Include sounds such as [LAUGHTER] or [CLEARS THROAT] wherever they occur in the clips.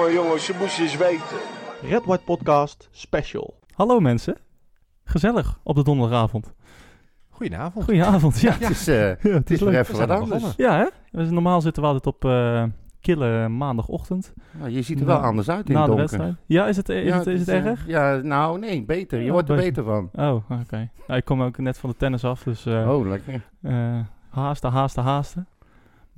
Jongen, jongens, je moest je eens weten. Red White Podcast Special. Hallo mensen. Gezellig op de donderdagavond. Goedenavond. Goedenavond. Ja, [LAUGHS] Het is, eh, ja, het is weer leuk. even We wat anders. Ja, hè? Normaal zitten we altijd op eh, kille maandagochtend. Nou, je ziet er wel Na- anders uit in na het de donker. wedstrijd. Ja, is het, is Ja, het, is het eh, erg? Ja, nou nee, beter. Je Oh, wordt er beter. beter van. Oh, oké. Nou, ik kom ook net van de tennis af, dus eh Oh, lekker. eh, haasten, haasten, haasten.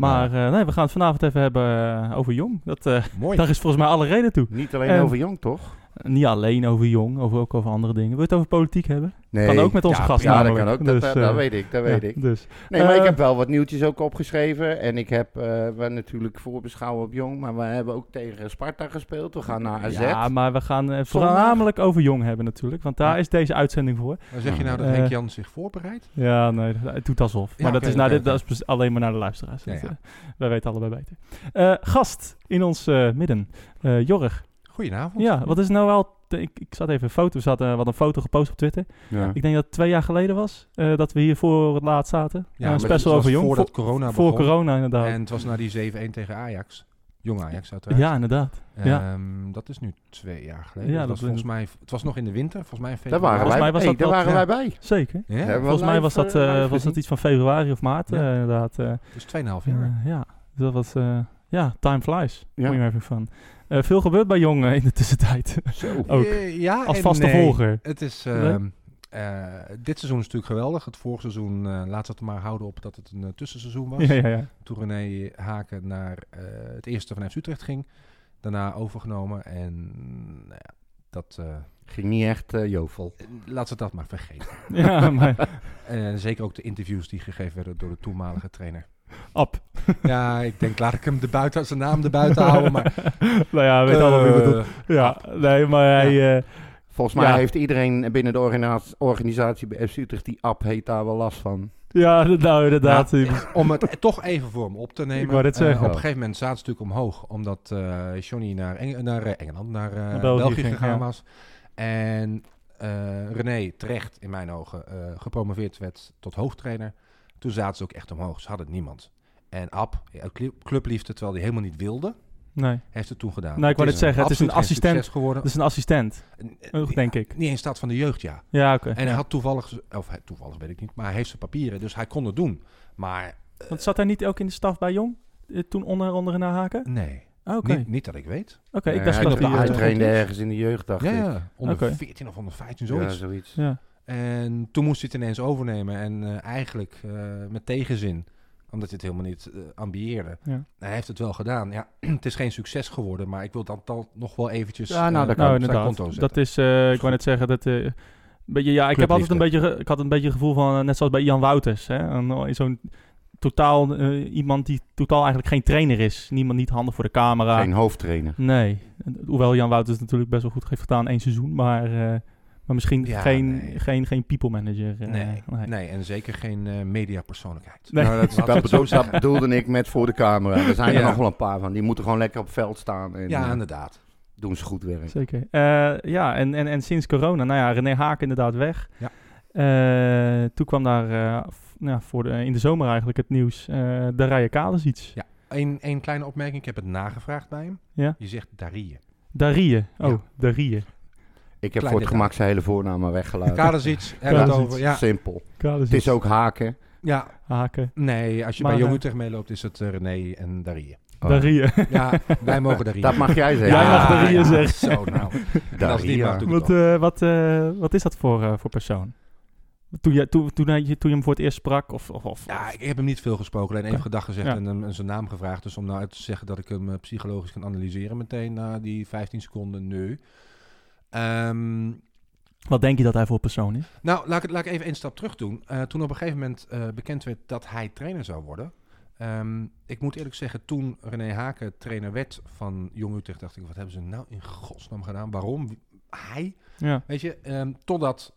Maar eh, nee, we gaan het vanavond even hebben eh, over Jong. Dat, eh, Mooi. [LAUGHS] daar is volgens mij alle reden toe. Niet alleen over jong, toch? Niet alleen over Jong, over, ook over andere dingen. Wil je het over politiek hebben? Nee. Kan ook met onze ja, gast Ja, dat kan ook. Dat, Dus, dat, dat eh, weet ik, dat ja, weet ik. Dus. Nee, maar ik Eh, heb wel wat nieuwtjes ook opgeschreven. En ik heb, eh we natuurlijk voorbeschouwen op jong. Maar we hebben ook tegen Sparta gespeeld. We gaan naar AZ. Ja, maar we gaan voornamelijk over Jong hebben natuurlijk. Want daar Ja. is deze uitzending voor. Maar zeg je nou dat Henk Jan zich voorbereidt? Ja, nee, dat- het doet alsof. Ja, maar dat, is, nou, oké, dit, dat is alleen maar naar de luisteraars. Ja, Dat, ja. wij weten allebei beter. Eh, gast in ons midden, eh Jorg. Goedenavond. Ja, wat is nou wel... Ik, ik zat even een foto, we hadden wat een foto gepost op Twitter. Ja. Ik denk dat het twee jaar geleden was eh, dat we hier voor het laatst zaten. Ja, maar een het special was over Jong. Voordat Voor, corona voor begon. corona inderdaad. En het was na die 7-1 tegen Ajax. Jong Ajax uiteraard. ja, inderdaad. ja. Ehm, Dat is nu twee jaar geleden. Ja, dat dat was volgens mij, het was nog in de winter, volgens mij in Daar februari. waren Volgens wij, mij was hey, dat daar wat- waren ja. wij bij. Zeker. Ja, Volgens mij was dat, eh, eh, was dat iets van februari of maart, Ja. eh, inderdaad. eh. dus 2,5 jaar. Ja, ja. Dus dat was, eh, ja, time flies. Ja. Moet je even van. Eh, veel gebeurt bij Jong eh, in de tussentijd. Zo. [LAUGHS] ook. Eh, ja Als vaste nee. volger. Het is... Nee? ehm, eh, dit seizoen is natuurlijk geweldig. Het vorige seizoen, eh laat het maar houden op dat het een tussenseizoen was. Ja, ja, ja. Toen René Haken naar eh, het eerste van FC Utrecht ging. Daarna overgenomen. En nou ja, dat, eh, Ging niet echt jovel. laat ze dat maar vergeten. [LAUGHS] ja, maar [LAUGHS] zeker ook de interviews die gegeven werden door de toenmalige trainer. Ab. [LAUGHS] Ja, ik denk laat ik hem de buiten, zijn naam er buiten houden. Maar, [LAUGHS] nou ja, weet allemaal wie Eh, ik bedoel. Ja, nee, maar hij... eh, Volgens mij Ja. heeft iedereen binnen de organisa- organisatie bij FC Utrecht die app heet daar wel last van. ja, nou inderdaad. Ja, om het [LAUGHS] toch even voor hem op te nemen. Ik wou dit Eh, zeggen. op een gegeven moment zaten ze natuurlijk omhoog. Omdat eh Johnny naar, Eng- naar eh, Engeland, naar, eh, Naar België België, ging, gegaan ja. was. En eh, René terecht, in mijn ogen, eh, gepromoveerd werd tot hoofdtrainer. Toen zaten ze ook echt omhoog. Ze hadden niemand. En Ab, clu- clubliefde, terwijl hij helemaal niet wilde, Nee, heeft het toen gedaan. Nou, ik wou net zeggen, het is een assistent. geworden. dat is een assistent, Eh, denk ik. Niet in staat van de jeugd, ja. Ja, oké. En hij had toevallig, of toevallig weet ik niet, maar hij heeft zijn papieren, dus hij kon het doen. Maar Want zat hij niet ook in de staf bij Jong? Eh, Toen onder andere naar Haken? nee, Ah, Oké, niet, niet dat ik weet. oké. ik dacht hij, dat hij... hij eh, trainde ergens in de jeugd, dacht Ja, ik. ja, onder Oké. 14 of onder 15, Ja, zoiets. zoiets. ja. En toen moest hij het ineens overnemen en eh, eigenlijk eh, met tegenzin, omdat hij het helemaal niet eh, ambieerde. Ja. Hij heeft het wel gedaan. Ja, [CLEARS THROAT] het is geen succes geworden, maar ik wil dan nog wel eventjes Ja, nou, eh, dat Nou, zijn inderdaad. konto zetten. Dat is, eh, ik wou net zeggen, dat... eh, beetje, ja, ik heb altijd een beetje, ik had een beetje het gevoel van, net zoals bij Jan Wouters, hè, een, zo'n totaal, eh, iemand die totaal eigenlijk geen trainer is. Niemand niet handig voor de camera. Geen hoofdtrainer. Nee, hoewel Jan Wouters natuurlijk best wel goed heeft gedaan, één seizoen, maar, eh, maar misschien Ja, geen, nee. geen, geen people manager. eh, nee, nee. nee, en zeker geen eh mediapersoonlijkheid. Nee. Nou, dat, bedoel- dat bedoelde ik met voor de camera. Er zijn er nog wel een paar van. Die moeten gewoon lekker op het veld staan. En Ja, eh, inderdaad. doen ze goed werk. Zeker. Eh, ja, en, en, en sinds corona, nou ja, René Haak inderdaad weg. Ja. Eh, toen kwam daar eh, nou, voor de, in de zomer eigenlijk het nieuws, eh de Raya Kales iets. Ja, één één kleine opmerking. Ik heb het nagevraagd bij hem. Ja. Je zegt Darie. Darie. Oh, Ja. Ik heb voor het gemak zijn hele voornaam maar weggelaten. Kadesic, hebben we het over. Ja, Simpel. Het is ook haken. ja, Haken. nee, als je Maar, bij Jong eh, Utrecht meeloopt is het eh, René en Darie. Oh, Darie. Ja, wij mogen Darie. Dat mag jij zeggen. Jij mag Darie ja, zeggen. Zo, nou. Daria. mag, Wat, eh, wat, eh, wat is dat voor, eh, voor persoon? Toen je, toen, toen, hij- toen je hem voor het eerst sprak? Of, of, of, Ja, ik heb hem niet veel gesproken. Alleen even gedag gezegd Ja. en, zijn naam gevraagd. Dus om nou uit te zeggen dat ik hem psychologisch kan analyseren meteen na die 15 seconden, nu. Ehm, Wat denk je dat hij voor persoon is? nou, laat ik, laat ik even één stap terug doen. Eh, toen op een gegeven moment eh, bekend werd dat hij trainer zou worden. ehm, ik moet eerlijk zeggen, toen René Haken trainer werd van Jong Utrecht, dacht ik, wat hebben ze nou in godsnaam gedaan? Waarom? Hij? Ja. Weet je, ehm, totdat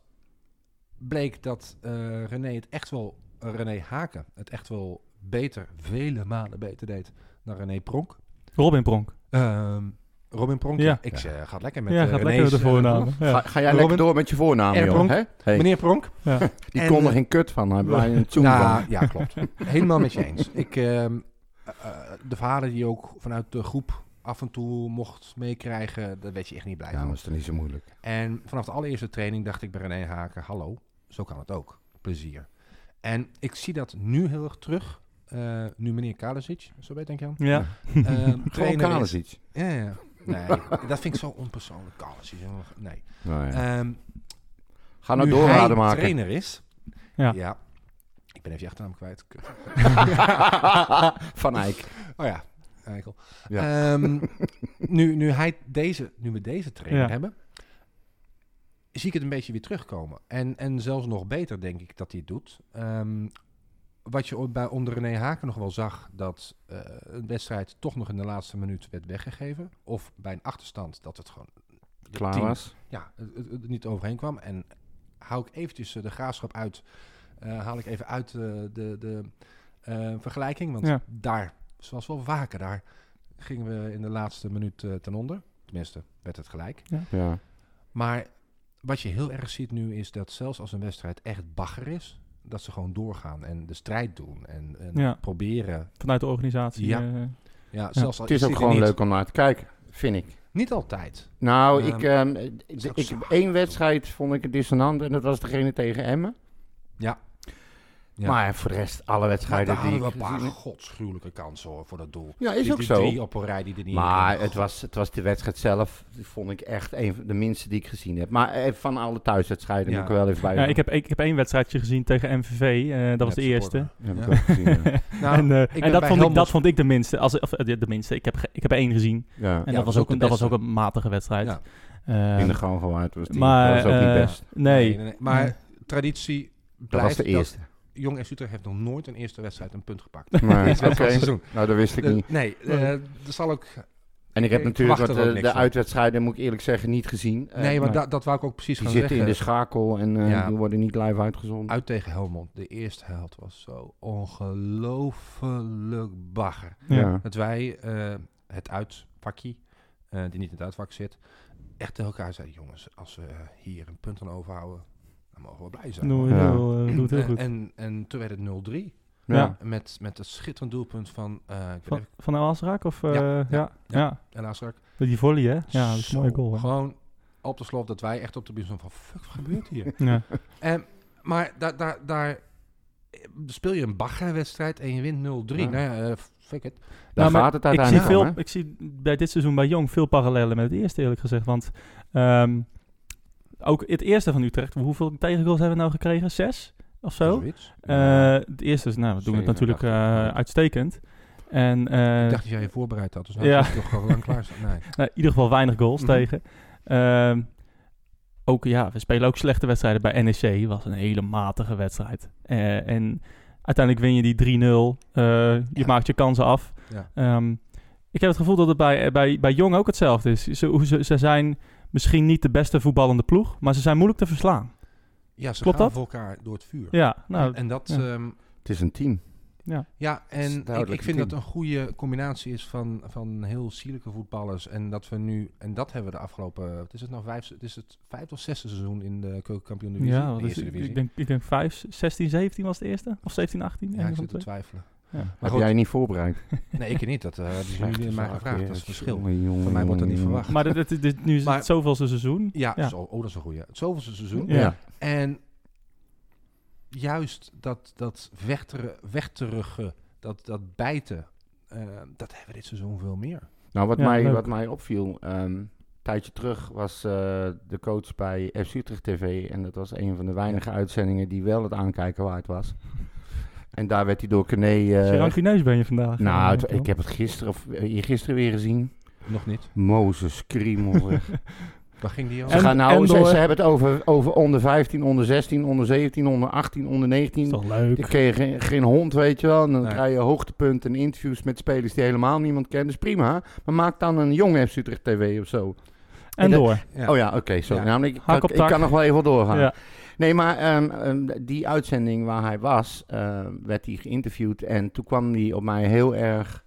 bleek dat eh, René het echt wel, René Haken het echt wel beter, vele malen beter deed dan René Pronk. Robin Pronk. Robin Pronk, Ja. ik zeg, gaat lekker met ja, eh, gaat René's, lekker met de eh. Ja. Ga, ga jij Robin- lekker door met je voornaam, joh. Pronk. Hè? Hey, Meneer Pronk? Ja. [LAUGHS] die en, kon er eh, geen kut van. Daar hebben wij een Ja, van. ja, klopt. Helemaal met je eens. Ik, ehm, eh, eh, de verhalen die ook vanuit de groep af en toe mocht meekrijgen, dat weet je echt niet blij Ja, van. maar is toch niet zo moeilijk. En vanaf de allereerste training dacht ik bij René Haken, hallo, zo kan het ook. Plezier. En ik zie dat nu heel erg terug. Eh, nu meneer Kalasic, zo weet denk je aan? Ja. Ehm, [LAUGHS] Gewoon trainer is- Kalasic. Ja, ja. Nee, [LAUGHS] dat vind ik zo onpersoonlijk. Kalasic, nee. Nou ja. Ehm, Ga nou door, hij trainer is, Ja. ja. Ik ben even je achternaam kwijt. [LAUGHS] Van Eyck. [LAUGHS] Oh ja, eikel. Ja. Ehm, nu, nu, hij deze, nu we deze trainer Ja. hebben, zie ik het een beetje weer terugkomen. En, en zelfs nog beter denk ik dat hij het doet. Ehm, wat je bij onder René Haken nog wel zag, dat eh, een wedstrijd toch nog in de laatste minuut werd weggegeven. Of bij een achterstand dat het gewoon de Klaar team- was. ja, het, het- het er niet overheen kwam. En hou ik eventjes eh, de graafschap uit, eh, haal ik even uit de, de eh, vergelijking. Want Ja. daar, zoals wel vaker, daar gingen we in de laatste minuut eh, ten onder. Tenminste, werd het gelijk. Ja. Maar wat je heel erg ziet nu is dat zelfs als een wedstrijd echt bagger is, dat ze gewoon doorgaan en de strijd doen en, en Ja. proberen. Vanuit de organisatie. Ja. eh, Ja, zelfs al Het is ook gewoon leuk om naar te kijken, vind ik. Niet altijd. Nou, Ehm, ik, ehm, is ik, één wedstrijd vond ik het dissonant en dat was degene tegen Emmen. Ja. Ja. Maar voor de rest, alle wedstrijden daar die hadden we een paar godschuwelijke kansen hoor, voor dat doel. Ja, is die, ook die zo. drie op een rij die er niet Maar in het was, het was de wedstrijd zelf, die vond ik echt een van de minste die ik gezien heb. Maar eh, van alle thuiswedstrijden Ja. moet ik er wel even bij. ja, ik, heb, ik heb één wedstrijdje gezien tegen MVV. eh, dat was de eerste. Heb ik ook gezien. [LAUGHS] Nou, en eh, ik en ben dat, vond ik, dat vond ik de minste. Als, of, de, de minste. Ik heb, ik heb één gezien. Ja. En Ja, dat, was ook, een, dat was ook een matige wedstrijd. In de gewoon gewaard was die. maar, dat was ook niet best. Nee. Maar Nee. traditie Dat blijft was de eerste. Jong FC Utrecht heeft nog nooit een eerste wedstrijd een punt gepakt. Maar, [LAUGHS] Dit is wel oké. van het seizoen. Nou, dat wist ik Eh, niet. nee, eh, er zal ook... En ik heb ik natuurlijk wat, ook de, de uitwedstrijden, moet ik eerlijk zeggen, niet gezien. Eh, nee, maar nee. da- dat wou ik ook precies die gaan zitten in de schakel en eh, Ja. die worden niet live uitgezonden. Uit tegen Helmond. De eerste helft was zo ongelooflijk bagger. Ja. Dat wij eh, het uitvakje, eh, die niet in het uitvak zit, echt tegen elkaar zeiden... Jongens, als we hier een punt aan overhouden, dan mogen we blij zijn. Doe, Ja. heel, eh, doe het heel goed. En, en toen werd het 0-3. Ja. Met, met het schitterend doelpunt van... eh ik weet Van, even, van El Asrak? Of, eh, Ja, ja, ja, ja. Die volley, hè? Ja, dat is een mooie goal. hè. Gewoon op de slot dat wij echt op de buurt van... Fuck, wat gebeurt hier? Ja. [LAUGHS] En, maar daar, daar, daar speel je een baggerwedstrijd en je wint 0-3. Ja. Nou ja, fuck it. Daar Nou, gaat het ik zie, uiteindelijk veel, om, ik zie bij dit seizoen bij Jong veel parallellen met het eerste, eerlijk gezegd. Want ehm, ook het eerste van Utrecht, hoeveel tegengoals hebben we nou gekregen? Zes of zo? Zoiets. Eh, het eerste is, nou, we doen het natuurlijk eh, uitstekend. En eh, ik dacht dat jij je voorbereid had, dus nou ja. toch al lang klaar. Nee. [LAUGHS] nou, in ieder geval weinig goals Mhm. tegen. Ehm, ook ja, we spelen ook slechte wedstrijden bij NEC. Was een hele matige wedstrijd. En uiteindelijk win je die 3-0. Eh, je Ja. maakt je kansen af. Ja. Ehm, ik heb het gevoel dat het bij, bij, bij Jong ook hetzelfde is. Ze, ze, ze zijn misschien niet de beste voetballende ploeg, maar ze zijn moeilijk te verslaan. Ja, ze Klopt gaan dat? voor elkaar door het vuur. Ja, nou, en, en dat... ja. ehm, Het is een team. ja. ja, en ik, ik vind dat een goede combinatie is van, van heel sierlijke voetballers. En dat we nu... En dat hebben we de afgelopen... Wat is het nou? Vijf, het is het vijfde of zesde seizoen in de keukenkampioen divisie? ja de wat is, divisie. ik denk, ik denk 5, 16, 17 was de eerste. Of 17, 18. ja, ik zit te twijfelen. Maar Heb goed, jij niet voorbereid? [LAUGHS] nee, ik niet. Dat eh, hebben ze jullie mij gevraagd. Dat is het verschil. Jongen, jongen, Van mij wordt dat niet [LAUGHS] verwacht. Maar dit, dit, dit- nu is Maar- het zoveelste seizoen. Ja, Ja. Zo, oh, dat is een goeie. Het zoveelste seizoen. Ja. Ja. En juist dat, dat wegteruggen, dat, dat bijten, eh, dat hebben we dit seizoen veel meer. Nou, wat, Ja, mij, leuk. wat mij opviel, ehm, een tijdje terug was eh, de coach bij FC Utrecht TV. En dat was een van de weinige uitzendingen die wel het aankijken waard was. En daar werd hij door eh, Uh, Rancuneus ben je vandaag. nou, eh, het- ik heb het gisteren of eh, gisteren weer gezien. Nog niet. Mozes, kriemel. zeg. [LAUGHS] Waar ging die Ze, over? En- gaan nou, ze, ze hebben het over, over onder 15, onder 16, onder 17, onder 18, onder is 19. toch leuk? Ik kreeg geen, geen hond, weet je wel. En dan Nee. krijg je hoogtepunten en interviews met spelers die helemaal niemand kent. Dus prima. Maar maak dan een jong FC Utrecht TV of zo. En dat- door. Ja. Oh ja, oké. sorry. Ja. Nou, ik, ik, kan nog wel even doorgaan. Ja. Nee, maar ehm, ehm, die uitzending waar hij was, eh, werd hij geïnterviewd. En toen kwam hij op mij heel erg...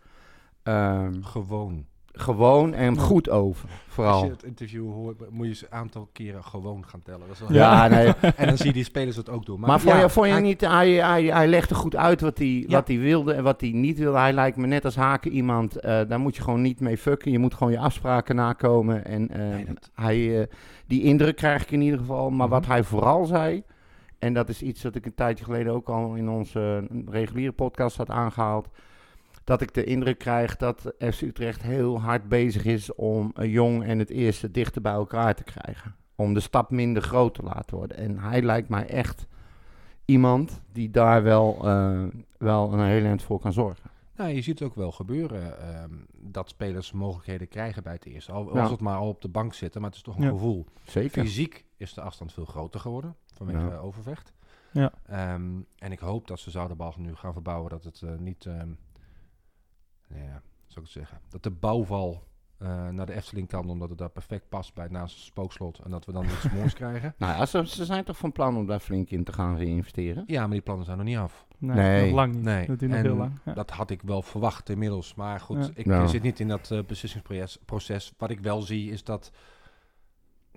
ehm, Gewoon. Gewoon en goed over. Vooral. Als je het interview hoort, moet je ze een aantal keren gewoon gaan tellen. Dat is wel ja, nee. en dan zie je die spelers het ook doen. Maar, maar vond, je, vond je niet, hij, hij, hij legde goed uit wat hij, wat hij wilde en wat hij niet wilde. Hij lijkt me net als Haken iemand, uh, daar moet je gewoon niet mee fucken. Je moet gewoon je afspraken nakomen. En uh, hij, uh, die indruk krijg ik in ieder geval. Maar wat mhm. hij vooral zei, en dat is iets dat ik een tijdje geleden ook al in onze reguliere podcast had aangehaald dat ik de indruk krijg dat FC Utrecht heel hard bezig is om een Jong en het eerste dichter bij elkaar te krijgen. Om de stap minder groot te laten worden. En hij lijkt mij echt iemand die daar wel, uh, wel een heel eind voor kan zorgen. Nou, je ziet het ook wel gebeuren ehm, dat spelers mogelijkheden krijgen bij het eerste. Al was het maar al op de bank zitten, maar het is toch een gevoel. Zeker. Fysiek is de afstand veel groter geworden vanwege ja. Overvecht. Ja. Um, en ik hoop dat ze zouden bal nu gaan verbouwen dat het uh, niet um, ja, zou ik het zeggen, dat de bouwval uh, naar de Efteling kan, omdat het daar perfect past bij naast het spookslot en dat we dan iets moois [LAUGHS] krijgen. Nou ja, ze, ze, zijn toch van plan om daar flink in te gaan reinvesteren? Ja, maar die plannen zijn nog niet af. Nee, nee. nog lang niet. Nee. Dat, nog heel lang, ja. dat had ik wel verwacht inmiddels. Maar goed, ik zit niet in dat uh, beslissingsproces. Wat ik wel zie is dat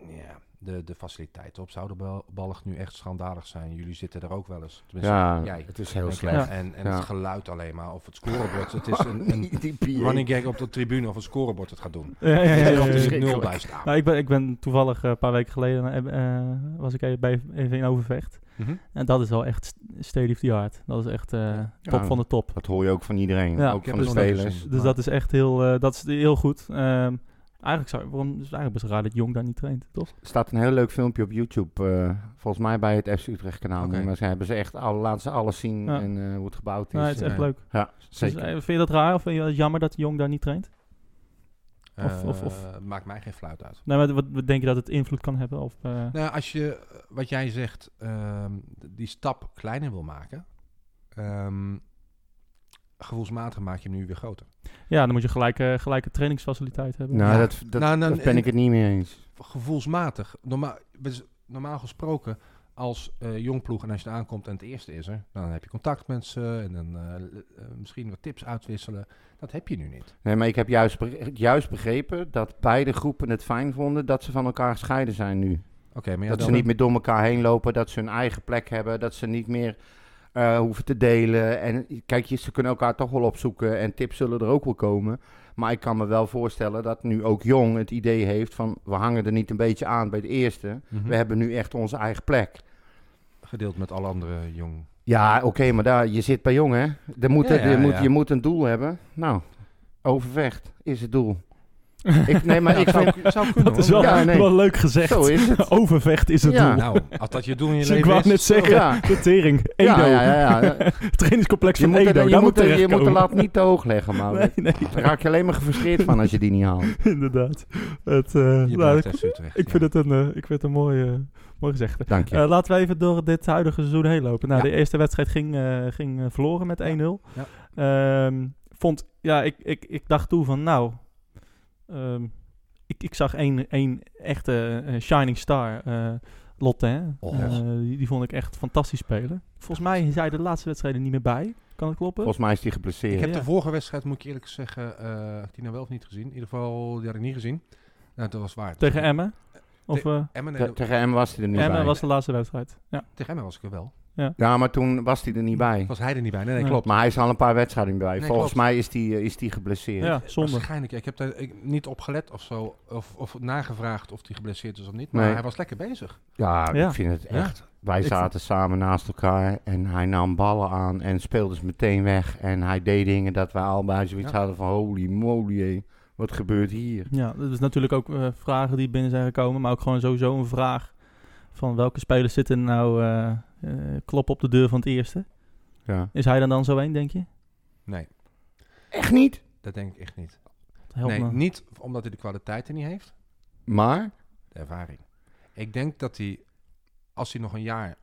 ja, de, de faciliteiten op Zouderballig nu echt schandalig zijn. Jullie zitten er ook wel eens. Tenminste, ja, jij. het is heel slecht. En, en het geluid alleen maar, of het scorebord. Het is [LAUGHS] een, een running gag op de tribune of het scorebord het gaat doen. Ja, ja, ja, ja, ja, nul bij staan. Nou, ik, ben, ik ben toevallig uh, een paar weken geleden, uh, was ik even, bij, even in Overvecht. Mm -hmm. En dat is wel echt state of the art. Dat is echt uh, top van de top. Dat hoor je ook van iedereen, ook van de spelers. Dus dat is echt heel, dat is heel goed. Um, Eigenlijk, zou, waarom, is het eigenlijk best raar dat Jong daar niet traint, toch? Er staat een heel leuk filmpje op YouTube, uh, volgens mij bij het FC Utrecht kanaal. Okay. Maar ze hebben ze echt, alle, laten ze alles zien ja. en uh, hoe het gebouwd is. Ja, het is echt uh, leuk. Ja, zeker. Dus, vind je dat raar of vind je het jammer dat Jong daar niet traint? Of, of, of, maakt mij geen fluit uit. Nee, maar wat, wat denk je dat het invloed kan hebben? Of, nou, als je, wat jij zegt, ehm, die stap kleiner wil maken... Um, gevoelsmatig maak je hem nu weer groter. Ja, dan moet je gelijk, uh, gelijke trainingsfaciliteit hebben. Nou, dat, dat, nou, dan, ben ik het niet mee eens. Gevoelsmatig. Normaal, normaal gesproken, als uh, jongploeg en als je er aankomt en het eerste is er, dan heb je contact met ze en dan uh, misschien wat tips uitwisselen. Dat heb je nu niet. Nee, maar ik heb juist, juist begrepen dat beide groepen het fijn vonden dat ze van elkaar gescheiden zijn nu. Okay, maar ja, dat ze niet meer door elkaar heen lopen, dat ze hun eigen plek hebben, dat ze niet meer uh, hoeven te delen. En kijk, je, ze kunnen elkaar toch wel opzoeken en tips zullen er ook wel komen. Maar ik kan me wel voorstellen dat nu ook Jong het idee heeft van... we hangen er niet een beetje aan bij de eerste. Mm -hmm. We hebben nu echt onze eigen plek. Gedeeld met alle andere Jong. Ja, oké, okay, maar daar, je zit bij Jong, hè? Er moet, ja, ja, je, moet, je moet een doel hebben. Nou, overvecht is het doel. Ik, nee, maar ik zou, vind, zou kunnen, dat is wel, ja, nee. wel leuk gezegd. Zo is het. Overvecht is het ja. doel. Nou, als dat je doel in je leven Ik wou net zeggen, ja. de tering. Edo. Ja, ja, ja, [LAUGHS] ja. Trainingscomplex van Edo, daar je moet, er, je moet de lat niet te hoog leggen, man. Nee, nee. Daar raak je alleen maar gefrustreerd van als je die niet haalt. [LAUGHS] Inderdaad. Het, uh, nou, ik, ik, vind het een, uh, ik vind het een mooi, uh, mooi gezegde. Dank je. Uh, laten we even door dit huidige seizoen heen lopen. Nou, de eerste wedstrijd ging, ging verloren met 1-0. Ja. Um, vond, ja, ik, ik, ik dacht toen van, nou... Um, ik, ik zag één, één echte uh, shining star, uh, Lotte. Oh. Uh, die, die, vond ik echt fantastisch spelen. Volgens mij is hij de laatste wedstrijden niet meer bij. Kan het kloppen? Volgens mij is hij geblesseerd. Ik heb ja. de vorige wedstrijd, moet ik eerlijk zeggen, uh, die nou wel of niet gezien. In ieder geval, die had ik niet gezien. Nou, dat was waar. Tegen Emmen? Of, Te Emmen, nee, tegen Emmen was hij er niet Emmen bij. Emmen was de laatste wedstrijd. Ja. Tegen Emmen was ik er wel. Ja. ja, maar toen was hij er niet bij. Was hij er niet bij? Nee, nee, klopt. Maar hij is al een paar wedstrijden bij. Nee, Volgens klopt. mij is hij is die geblesseerd. Ja, zonde. Waarschijnlijk. Ik heb daar ik, niet op gelet of zo. Of, of nagevraagd of hij geblesseerd is of niet. Maar nee. hij was lekker bezig. Ja, ja. ik vind het echt. Ja. Wij zaten ik samen naast elkaar en hij nam ballen aan en speelde ze meteen weg. En hij deed dingen dat wij allebei zoiets hadden van holy moly, wat gebeurt hier? Ja, dat is natuurlijk ook uh, vragen die binnen zijn gekomen. Maar ook gewoon sowieso een vraag van welke spelers zitten nou... Uh, klop op de deur van het eerste. Ja. Is hij dan dan zo één, denk je? Nee. Echt niet? Dat denk ik echt niet. Nee, me. niet omdat hij de kwaliteiten niet heeft. Maar? De ervaring. Ik denk dat hij, als hij nog een jaar,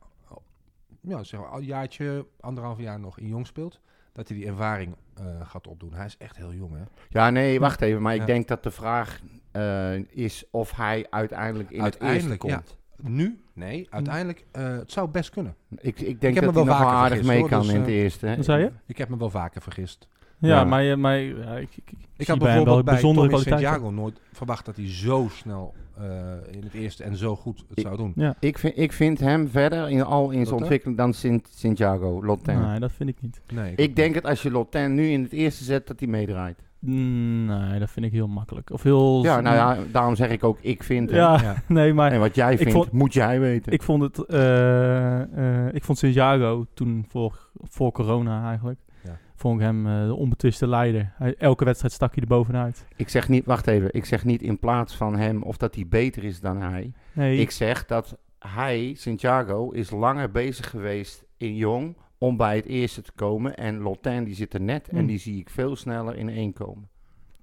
ja, zeg maar, een jaartje, anderhalf jaar nog in jong speelt, dat hij die ervaring uh, gaat opdoen. Hij is echt heel jong, hè? Ja, nee, wacht even. Maar ja. ik denk dat de vraag uh, is of hij uiteindelijk in uiteindelijk, het eerste komt. Nu? Nee, uiteindelijk, uh, het zou best kunnen. Ik, ik denk ik dat hij nog aardig vergist, mee kan dus, in het uh, eerste. Wat zei je? Ik heb me wel vaker vergist. Ja, Ja. maar, je- maar ja, ik, ik, Ik had bij wel bij bijzondere Tommy kwaliteiten. Santiago nooit verwacht dat hij zo snel eh, in het eerste en zo goed het Ik- zou doen. Ja, Ik vind, ik vind hem verder in, al in zijn Lotte? ontwikkeling dan Sint- Santiago, Lotten. nee, dat vind ik niet. Nee, Ik denk dat als je Lotten nu in het eerste zet, dat hij meedraait. Nee, dat vind ik heel makkelijk. Of heel... Ja, nou ja, daarom zeg ik ook, ik vind hem. Ja, Ja. [LAUGHS] nee, maar En wat jij vindt, vond- moet jij weten. ik vond het... eh, eh, ik vond Santiago toen voor, voor corona eigenlijk... Ja. Vond ik hem eh, de onbetwiste leider. Hij, elke wedstrijd stak hij er bovenuit. Ik zeg niet, wacht even, ik zeg niet in plaats van hem of dat hij beter is dan hij. Nee, Ik zeg dat hij, Santiago, is langer bezig geweest in Jong om bij het eerste te komen. En Lotin die zit er net en Hmm. die zie ik veel sneller in één komen.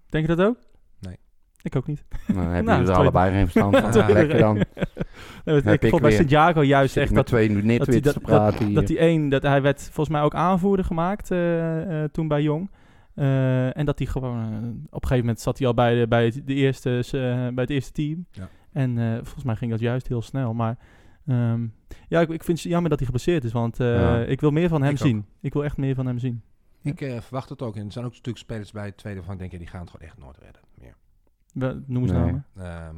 denk je dat ook? Nee. Ik ook niet. [LAUGHS] Nou, dan hebben [LAUGHS] Nou, jullie er allebei geen verstand van. [LAUGHS] Ja. Lekker dan. Nee, Heb ik ik vond bij. Santiago juist echt dat, twee nitwits dat, te praten dat, hier. dat die één, dat hij werd volgens mij ook aanvoerder gemaakt eh, eh, toen bij Jong. Eh, en dat hij gewoon, op een gegeven moment zat hij al bij, de, bij, het, de eerste, eh, bij het eerste team. Ja. En eh, volgens mij ging dat juist heel snel. Maar ehm, ja, ik, ik vind het jammer dat hij geblesseerd is, want eh, Ja. ik wil meer van hem Ik ook. zien. Ik wil echt meer van hem zien. Ik eh, verwacht het ook. En er zijn ook natuurlijk spelers bij het tweede van ik denk je, die gaan het gewoon echt nooit redden. Meer. We- Noem eens Nee. namen. Ehm,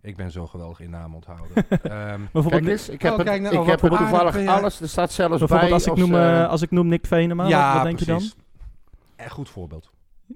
ik ben zo geweldig in namen onthouden. [LAUGHS] Ehm, Bijvoorbeeld, Kijk eens, ik heb, Oh, het, kijk nou, ik wat heb aardig toevallig alles. Er staat zelfs bijvoorbeeld bij. als, ik als, noem, eh, als ik noem Nick Venema, ja, wat, wat denk je dan? precies. Een goed voorbeeld.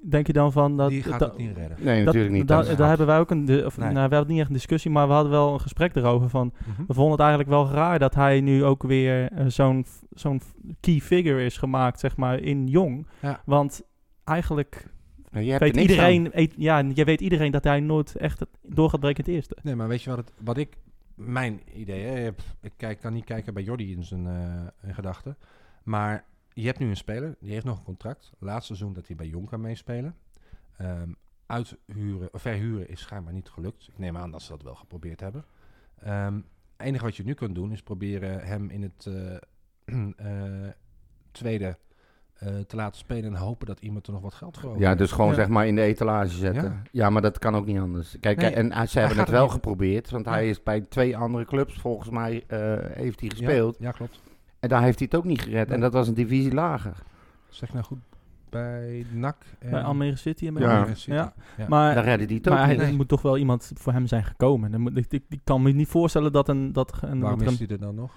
Denk je dan van dat... die gaat dat- het niet redden. nee, Dat, natuurlijk niet. dat daar hebben wij ook een... Of, Nee. nou, we hadden niet echt een discussie, maar we hadden wel een gesprek erover van... Mhm. We vonden het eigenlijk wel raar dat hij nu ook weer eh, zo'n zo'n key figure is gemaakt, zeg maar, in Jong. Ja. Want eigenlijk Ja, je hebt weet er iedereen... eet- ja, je weet iedereen dat hij nooit echt het door gaat breken in het eerste. Nee, maar weet je wat, het, wat ik... Mijn idee, hè, ik kijk, kan niet kijken bij Jordi in zijn eh, in gedachten. Maar je hebt nu een speler, die heeft nog een contract. Laatste seizoen dat hij bij Jong kan meespelen. Ehm, uithuren, of verhuren is schijnbaar niet gelukt. Ik neem aan dat ze dat wel geprobeerd hebben. Ehm, Het enige wat je nu kunt doen is proberen hem in het eh, [CLEARS THROAT] eh, tweede eh, te laten spelen en hopen dat iemand er nog wat geld voor Ja, dus gewoon Ja. zeg maar in de etalage zetten. Ja. Ja, maar dat kan ook niet anders. Kijk, Nee, en ze hebben het wel niet- geprobeerd, want hij is bij twee andere clubs, volgens mij, eh, heeft hij Ja, gespeeld. Ja, klopt. En daar heeft hij het ook niet gered. Nee. En dat was een divisie lager. Zeg nou goed bij NAC. En Bij Almere City en bij Ja. Almere. City. Ja. Ja. Maar, daar redde hij het ook maar hij, niet. er moet toch wel iemand voor hem zijn gekomen. Dan moet, ik, ik, ik kan me niet voorstellen dat een... Dat, een Waarom dat is hij er dan nog?